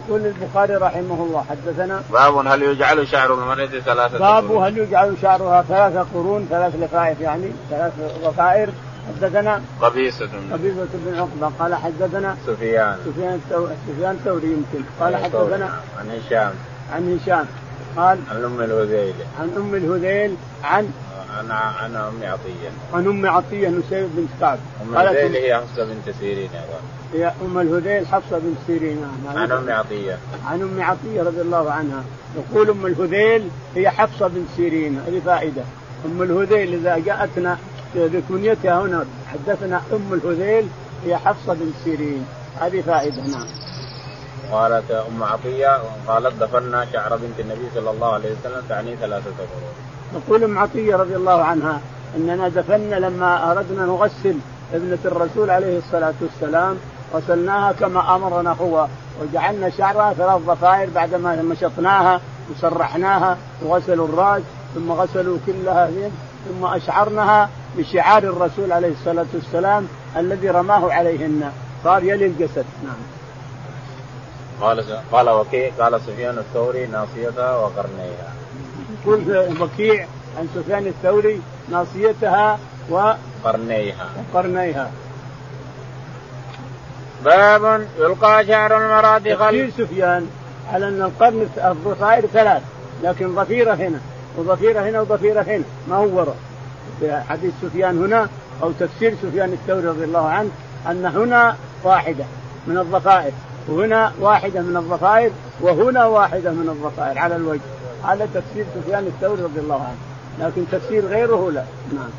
يقول البخاري رحمه الله حدثنا. باب هل يجعل شعر المرأة ثلاثة باب هل يجعل شعرها ثلاثة قرون ثلاث لفائف يعني ثلاث ضفائر حدثنا. قبيصة. قبيصة بن عقبة. قال حدثنا. سفيان. سفيان سفيان الثوري يمكن. قال حدثنا. عن هشام. عن هشام. قال. عن أم الهذيل. عن أم الهذيل عن عن عن ام عطية. عن ام عطية نسيبة بنت كعب أم الهذيل هي حفصة بنت سيرين هي أم الهذيل حفصة بنت سيرين. عن ام عطية. عن ام عطية رضي الله عنها. يقول أم الهذيل هي حفصة بنت سيرين. هذه فائدة. أم الهذيل إذا جاءتنا بكنيتها هنا حدثنا أم الهذيل هي حفصة بنت سيرين. هذه فائدة نعم. قالت أم عطية قالت ضفرنا شعر بنت النبي صلى الله عليه وسلم تعني ثلاثة قرون. تقول ام عطية رضي الله عنها إننا ضفرنا لما أردنا نغسل ابنة الرسول عليه الصلاة والسلام غسلناها كما أمرنا هو وجعلنا شعرها ثلاث ضفائر بعدما مشطناها وسرحناها وغسلوا الراس ثم غسلوا كلها ثم اشعرنها بشعار الرسول عليه الصلاة والسلام الذي رماه عليهن صار يلي الجسد نعم. قال قال وكيع قال سفيان الثوري ناصيتها وقرنيها. يقول وكيع عن سفيان الثوري ناصيتها وقرنيها وقرنيها. باب يلقى شعر المرأة خلف سفيان على أن القرن الضفائر ثلاث لكن ضفيره هنا وضفيره هنا وضفيره هنا ما هو وراء؟ حديث سفيان هنا أو تفسير سفيان الثوري رضي الله عنه أن هنا واحدة من الضفائر وهنا واحدة من الضفائر وهنا واحدة من الضفائر على الوجه. هذا تفسير سفيان الثوري رضي الله عنه لكن تفسير غيره لا. نعم.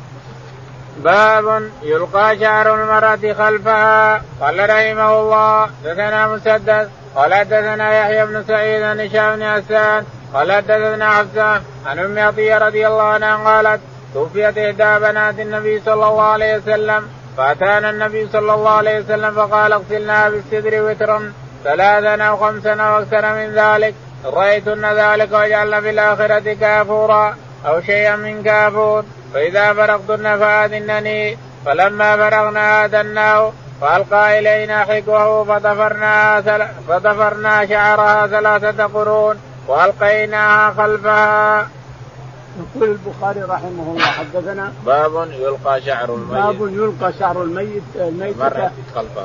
باب يلقى شعر المرأة خلفها. قال رحمه الله دثنا مسدد. قال دثنا يحيى بن سعيد عن هشام بن حسان. قال دثنا حفصة عن أم عطية رضي الله عنها قالت توفيت إحدى بنات النبي صلى الله عليه وسلم. فأتانا النبي صلى الله عليه وسلم فقال اغسلنا بالسدر وترا ثلاثا أو خمسا أو أكثر من ذلك. رأيتن ذلك وجعلنا في الآخرة كافورا أو شيئا من كافور. فإذا فرغتن فآذنني. فلما فرغنا آذناه. فألقى إلينا حكوه فضفرنا فضفرنا شعرها ثلاثة قرون وألقيناها خلفها. يقول البخاري رحمه الله حدثنا باب يلقى شعر الميت. باب يلقى شعر الميت الميتة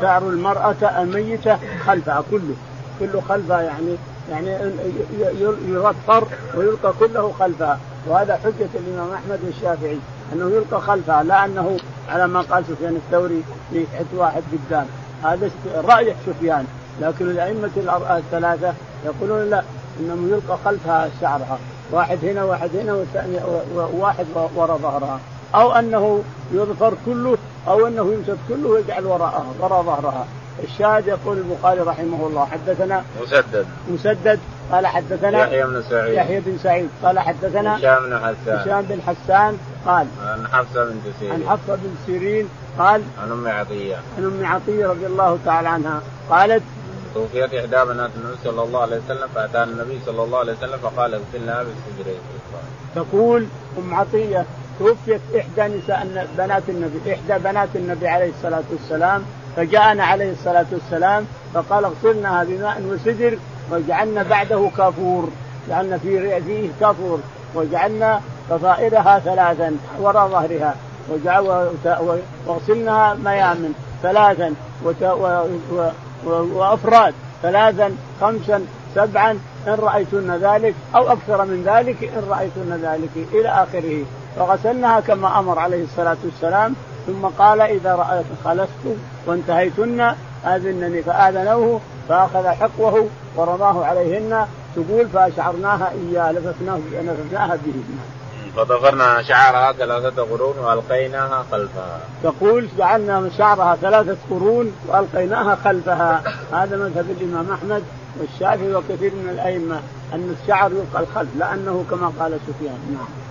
شعر المرأة الميتة خلفها كله. كله خلفها يعني يعني يغفر ويلقى كله خلفها وهذا حجة الإمام أحمد والشافعي أنه يلقى خلفها لا أنه على ما قال سفيان الثوري يحط واحد قدام. هذا رأي سفيان. لكن الأئمة الثلاثة يقولون لا إنه يلقى خلفها شعرها. واحد هنا واحد هنا وواحد وراء ظهرها. أو أنه يظفر كله أو أنه يمسك كله ويجعل وراءها وراء ظهرها. الشاهد يقول البخاري رحمه الله حدثنا مسدد. مسدد قال حدثنا يحيى بن سعيد. يحيى بن سعيد قال حدثنا هشام بن حسان. هشام بن حسان قال عن حفصة بنت سيرين عن حفصة بن سيرين قال عن أم عطية. عن أم عطية رضي الله تعالى عنها قالت توفيت إحدى بنات النبي صلى الله عليه وسلم فأتانا النبي صلى الله عليه وسلم فقال اغسلنها بالسدر تقول أم عطية توفيت إحدى نساء بنات النبي إحدى بنات النبي عليه الصلاة والسلام فجاءنا عليه الصلاة والسلام فقال اغسلنها بماء وسدر وجعلنا بعده كافور جعلنا في فيه كافور وجعلنا ضفائرها ثلاثا وراء ظهرها واغسلنها ميامن ثلاثا وأفراد ثلاثا خمسا سبعا إن رأيتن ذلك أو أكثر من ذلك إن رأيتن ذلك إلى آخره. فغسلناها كما أمر عليه الصلاة والسلام ثم قال إذا رأيت خلصت وانتهيتن آذنني فآذنوه فأخذ حقوه ورماه عليهن تقول فأشعرناها إياه لففناه لففناها به فضفرنا شعرها ثلاثة قرون وألقيناها خلفها. تقول جعلنا شعرها ثلاثة قرون وألقيناها خلفها هذا مذهب الإمام أحمد والشافعي وكثير من الأئمة أن الشعر يلقى الخلف لأنه كما قال سفيان نعم.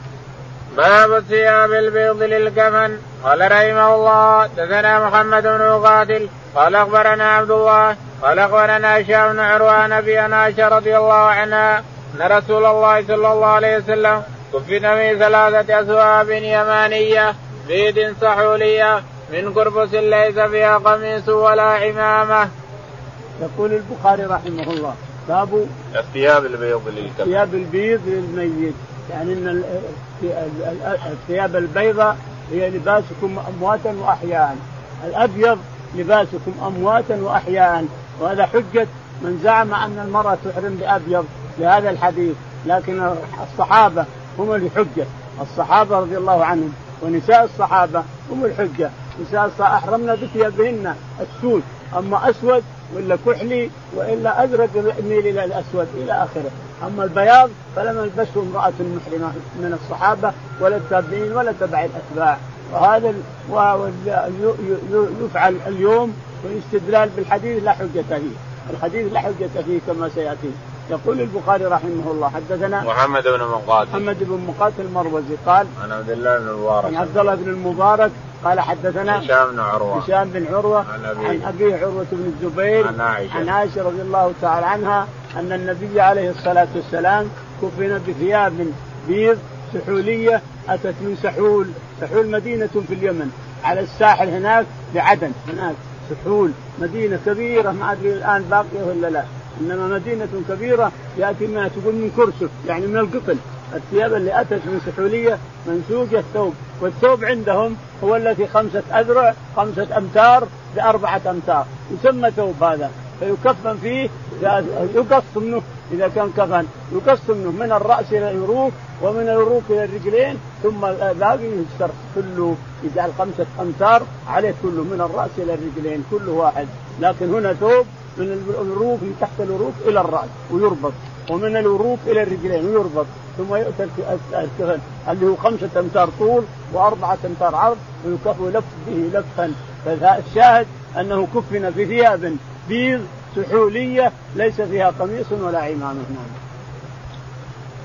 باب ثياب البيض للكفن. قال رحمه الله دثنا محمد بن قاتل قال أخبرنا عبد الله قال أخبرنا هشام بن عروان ابي عائشة رضي الله عنها أن رسول الله صلى الله عليه وسلم كفن في ثلاثة اثواب يمانية بيد سحوليه من قربس ليس فيها قميص ولا عمامة. يقول البخاري رحمه الله باب الثياب البيض للكفن. الثياب البيض للميت. يعني إن الثياب البيضاء هي لباسكم أمواتا واحياء الأبيض لباسكم أمواتا واحياء وهذا حجة من زعم أن المرأة تحرم بأبيض لهذا الحديث. لكن الصحابة هم الحجة. الصحابة رضي الله عنهم ونساء الصحابة هم الحجة. نساء احرمنا بثيابهن السود. أما أسود ولا كحلي وإلا أزرق يميل إلى الأسود إلى آخره. أما البياض فلم يلبسه امرأة محرمه من الصحابة ولا التابعين ولا تبع الأتباع. وهذا يفعل اليوم والاستدلال بالحديث لا حجة فيه. الحديث لا حجة فيه كما سيأتي. يقول البخاري رحمه الله حدثنا محمد بن مقاتل. محمد بن مقاتل المروزي قال عن عبد الله بن المبارك. عن عبد الله بن المبارك قال حدثنا هشام بن عروة. هشام بن عروة عن ابيه عن ابيه عروة بن الزبير عن عائشة. عن عائشة رضي الله تعالى عنها أن النبي عليه الصلاة والسلام كفن بثياب بيض سحولية أتت من سحول سحول مدينة في اليمن على الساحل هناك بعدن هناك سحول مدينة كبيرة ما أدري الآن باقية ولا لا. إنما مدينة كبيرة يأتي منها تقول من كرسف يعني من القطن الثياب اللي أتت من سحولية منسوج الثوب والثوب عندهم هو الذي خمسة أذرع خمسة أمتار بأربعة أمتار. يسمى ثوب هذا. فيكفن فيه يقص منه إذا كان كفن. يقص منه من الرأس إلى العروق ومن العروق إلى الرجلين ثم باقي يكسر كله. يجعل خمسه أمتار عليه كله من الرأس إلى الرجلين كله واحد. لكن هنا ثوب من العروق من تحت العروق إلى الرأس ويربط ومن العروق إلى الرجلين ويربط ثم يؤتى الكفن اللي هو خمسة أمتار طول وأربعة أمتار عرض ويكف يلف به لفا فالشاهد أنه كفن في ثياب بيض سحولية ليس فيها قميص ولا عمامة نعم.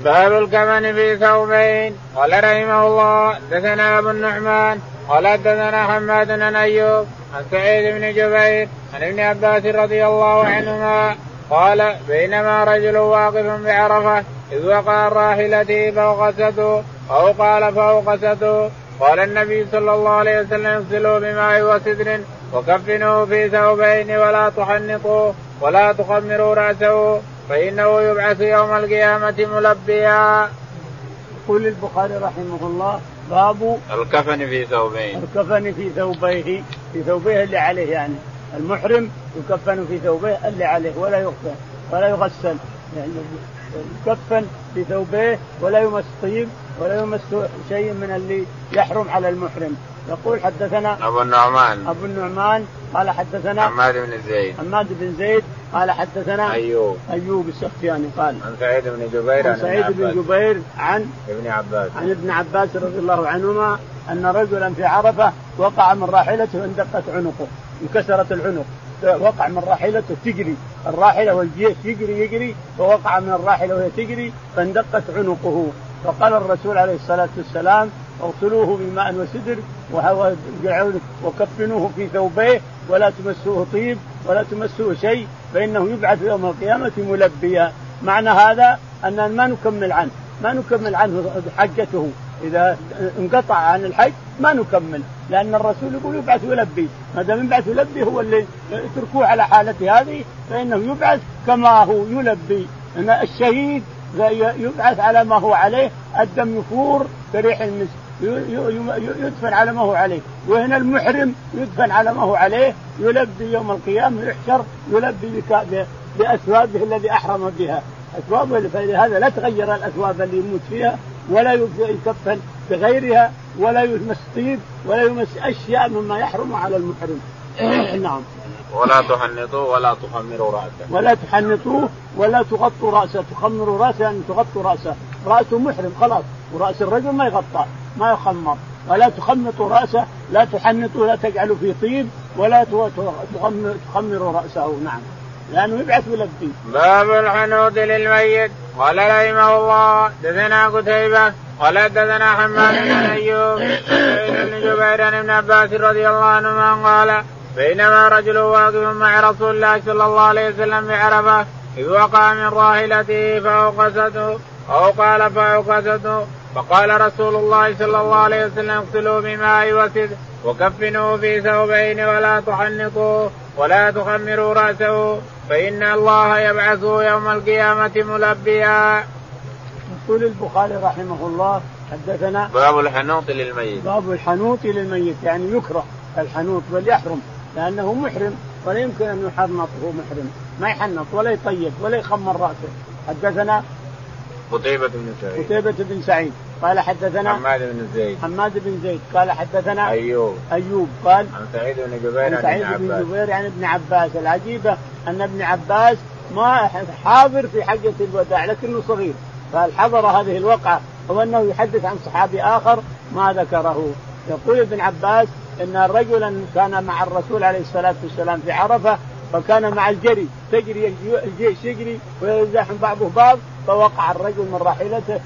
باب الكفن في ثوبين قال رحمه الله دثنا أبو النعمان قال دثنا حماد بن أيوب عن سعيد بن جبير عن ابن عباس رضي الله عنهما قال بينما رجل واقف بعرفة إذ وقع الراحلة فوقسته أو قال فوقسته قال النبي صلى الله عليه وسلم اغسلوا بماء وسدر وكفنوه في ثوبين ولا تحنطوه ولا تخمروا رأسه فإنه يبعث يوم القيامة ملبيا. يقول البخاري رحمه الله باب الكفن في ثوبين. الكفن في ثوبيه في ثوبيه اللي عليه يعني. المحرم يكفن في ثوبيه اللي عليه ولا يغسل ولا يغسل. يعني يكفن في ثوبيه ولا يمس طيب ولا يمس شيء من اللي يحرم على المحرم. يقول حدثنا أبو النعمان. أبو النعمان. قال حدثنا حماد بن زيد. حماد بن زيد. قال حدثنا أيوب. أيوب السختياني قال. عن سعيد بن جبير عن سعيد بن جبير عن ابن عباس. عن ابن عباس رضي الله عنهما أن رجلا في عرفة وقع من راحلته اندقت عنقه انكسرت العنق. وقع من راحلته تجري. الراحلة والجيش يجري يجري فوقع من الراحلة وهي تجري فاندقت عنقه. فقال الرسول عليه الصلاة والسلام أغسلوه بماء وسدر وكفنوه في ثوبيه ولا تمسوه طيب ولا تمسوه شيء فإنه يبعث يوم القيامة ملبيا. معنى هذا أن ما نكمل عنه ما نكمل عنه حجته. إذا انقطع عن الحج ما نكمل لأن الرسول يقول يبعث يلبي. ما دام يبعث يلبي هو اللي اتركوه على حالته هذه فإنه يبعث كما هو يلبي. إن الشهيد يبعث على ما هو عليه الدم يفور بريح المسك. يدفن على ما هو عليه. وهنا المحرم يدفن على ما هو عليه يلبي يوم القيامة يحشر يلبي بأثوابه الذي أحرم بها. أثوابه فلهذا لا تغير الأثواب اللي يموت فيها ولا يكفن بغيرها ولا يمس طيب ولا يمس أشياء مما يحرم على المحرم. نعم. ولا تحنطوه ولا تخمروا راسه ولا تحنطوه ولا تغطوا رأسه. تخمروا رأسه يعني تغطوا رأسه. رأسه محرم خلاص ورأس الرجل ما يغطى. ما يخمر. ولا تخمطوا رأسه لا تحنطوا لا تجعلوا فيه طيب ولا تخمروا رأسه نعم. لأنه يبعث ويلبي. باب الحنوط للميت. قال رحمه الله دثنا قتيبة. قال دثنا حماد بن أيوب بن جبير بن عباس رضي الله عنهما قال بينما رجل واقف مع رسول الله صلى الله عليه وسلم بعرفه إذ وقع من راحلته فأوقسته أو قال فأوقسته. فقال رسول الله صلى الله عليه وسلم اغسلوا بماء وسد وكفنوه في ثوبين ولا تحنطوه ولا تخمروا رأسه فإن الله يبعثه يوم القيامة ملبيا. يقول البخاري رحمه الله حدثنا باب الحنوط للميت باب الحنوط للميت يعني يكره الحنوط بل يحرم لأنه محرم ولا يمكن أن يحنط وهو محرم ما يحنط ولا يطيب ولا يخمر رأسه حدثنا قتيبة بن سعيد. قتيبة بن سعيد. قال حدثنا حماد بن زيد. حماد بن زيد. قال حدثنا أيوب. أيوب. قال عن سعيد بن جبير عن سعيد بن جبير عن ابن عباس. العجيبة أن ابن عباس ما حاضر في حجة الوداع لكنه صغير. قال حضر هذه الوقعة هو أنه يحدث عن صحابي آخر ما ذكره. يقول ابن عباس إن رجلا كان مع الرسول عليه الصلاة والسلام في عرفة فكان مع الجري تجري الجيش يجري ويزاحم بعضه بعض فوقع الرجل من راحلته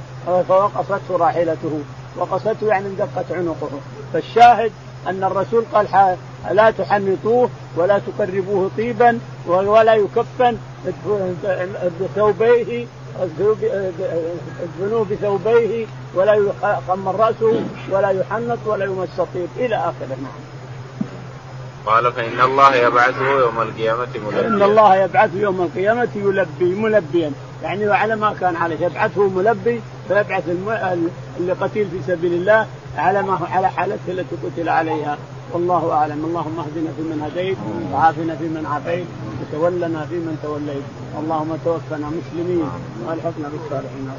فوقصته راحلته وقصته يعني اندقت عنقه. فالشاهد أن الرسول قال لا تحنطوه ولا تقربوه طيبا ولا يكفن بثوبيه ادفنوه بثوبيه ولا يخمر رأسه ولا يحنط ولا يمس طيب إلى آخره. نعم. قال فإن الله يبعثه يوم القيامة ملبيا. إن الله يبعثه يوم القيامة يلبي ملبيا. يعني على ما كان عليه. يبعثه ملبي فيبعث اللي قتيل في سبيل الله على ما على حالته التي قتل عليها. والله أعلم. اللهم اهدنا فيمن هديت وعافنا فيمن عافيت وتولنا فيمن توليت. اللهم توفنا مسلمين والحقنا بالصالحين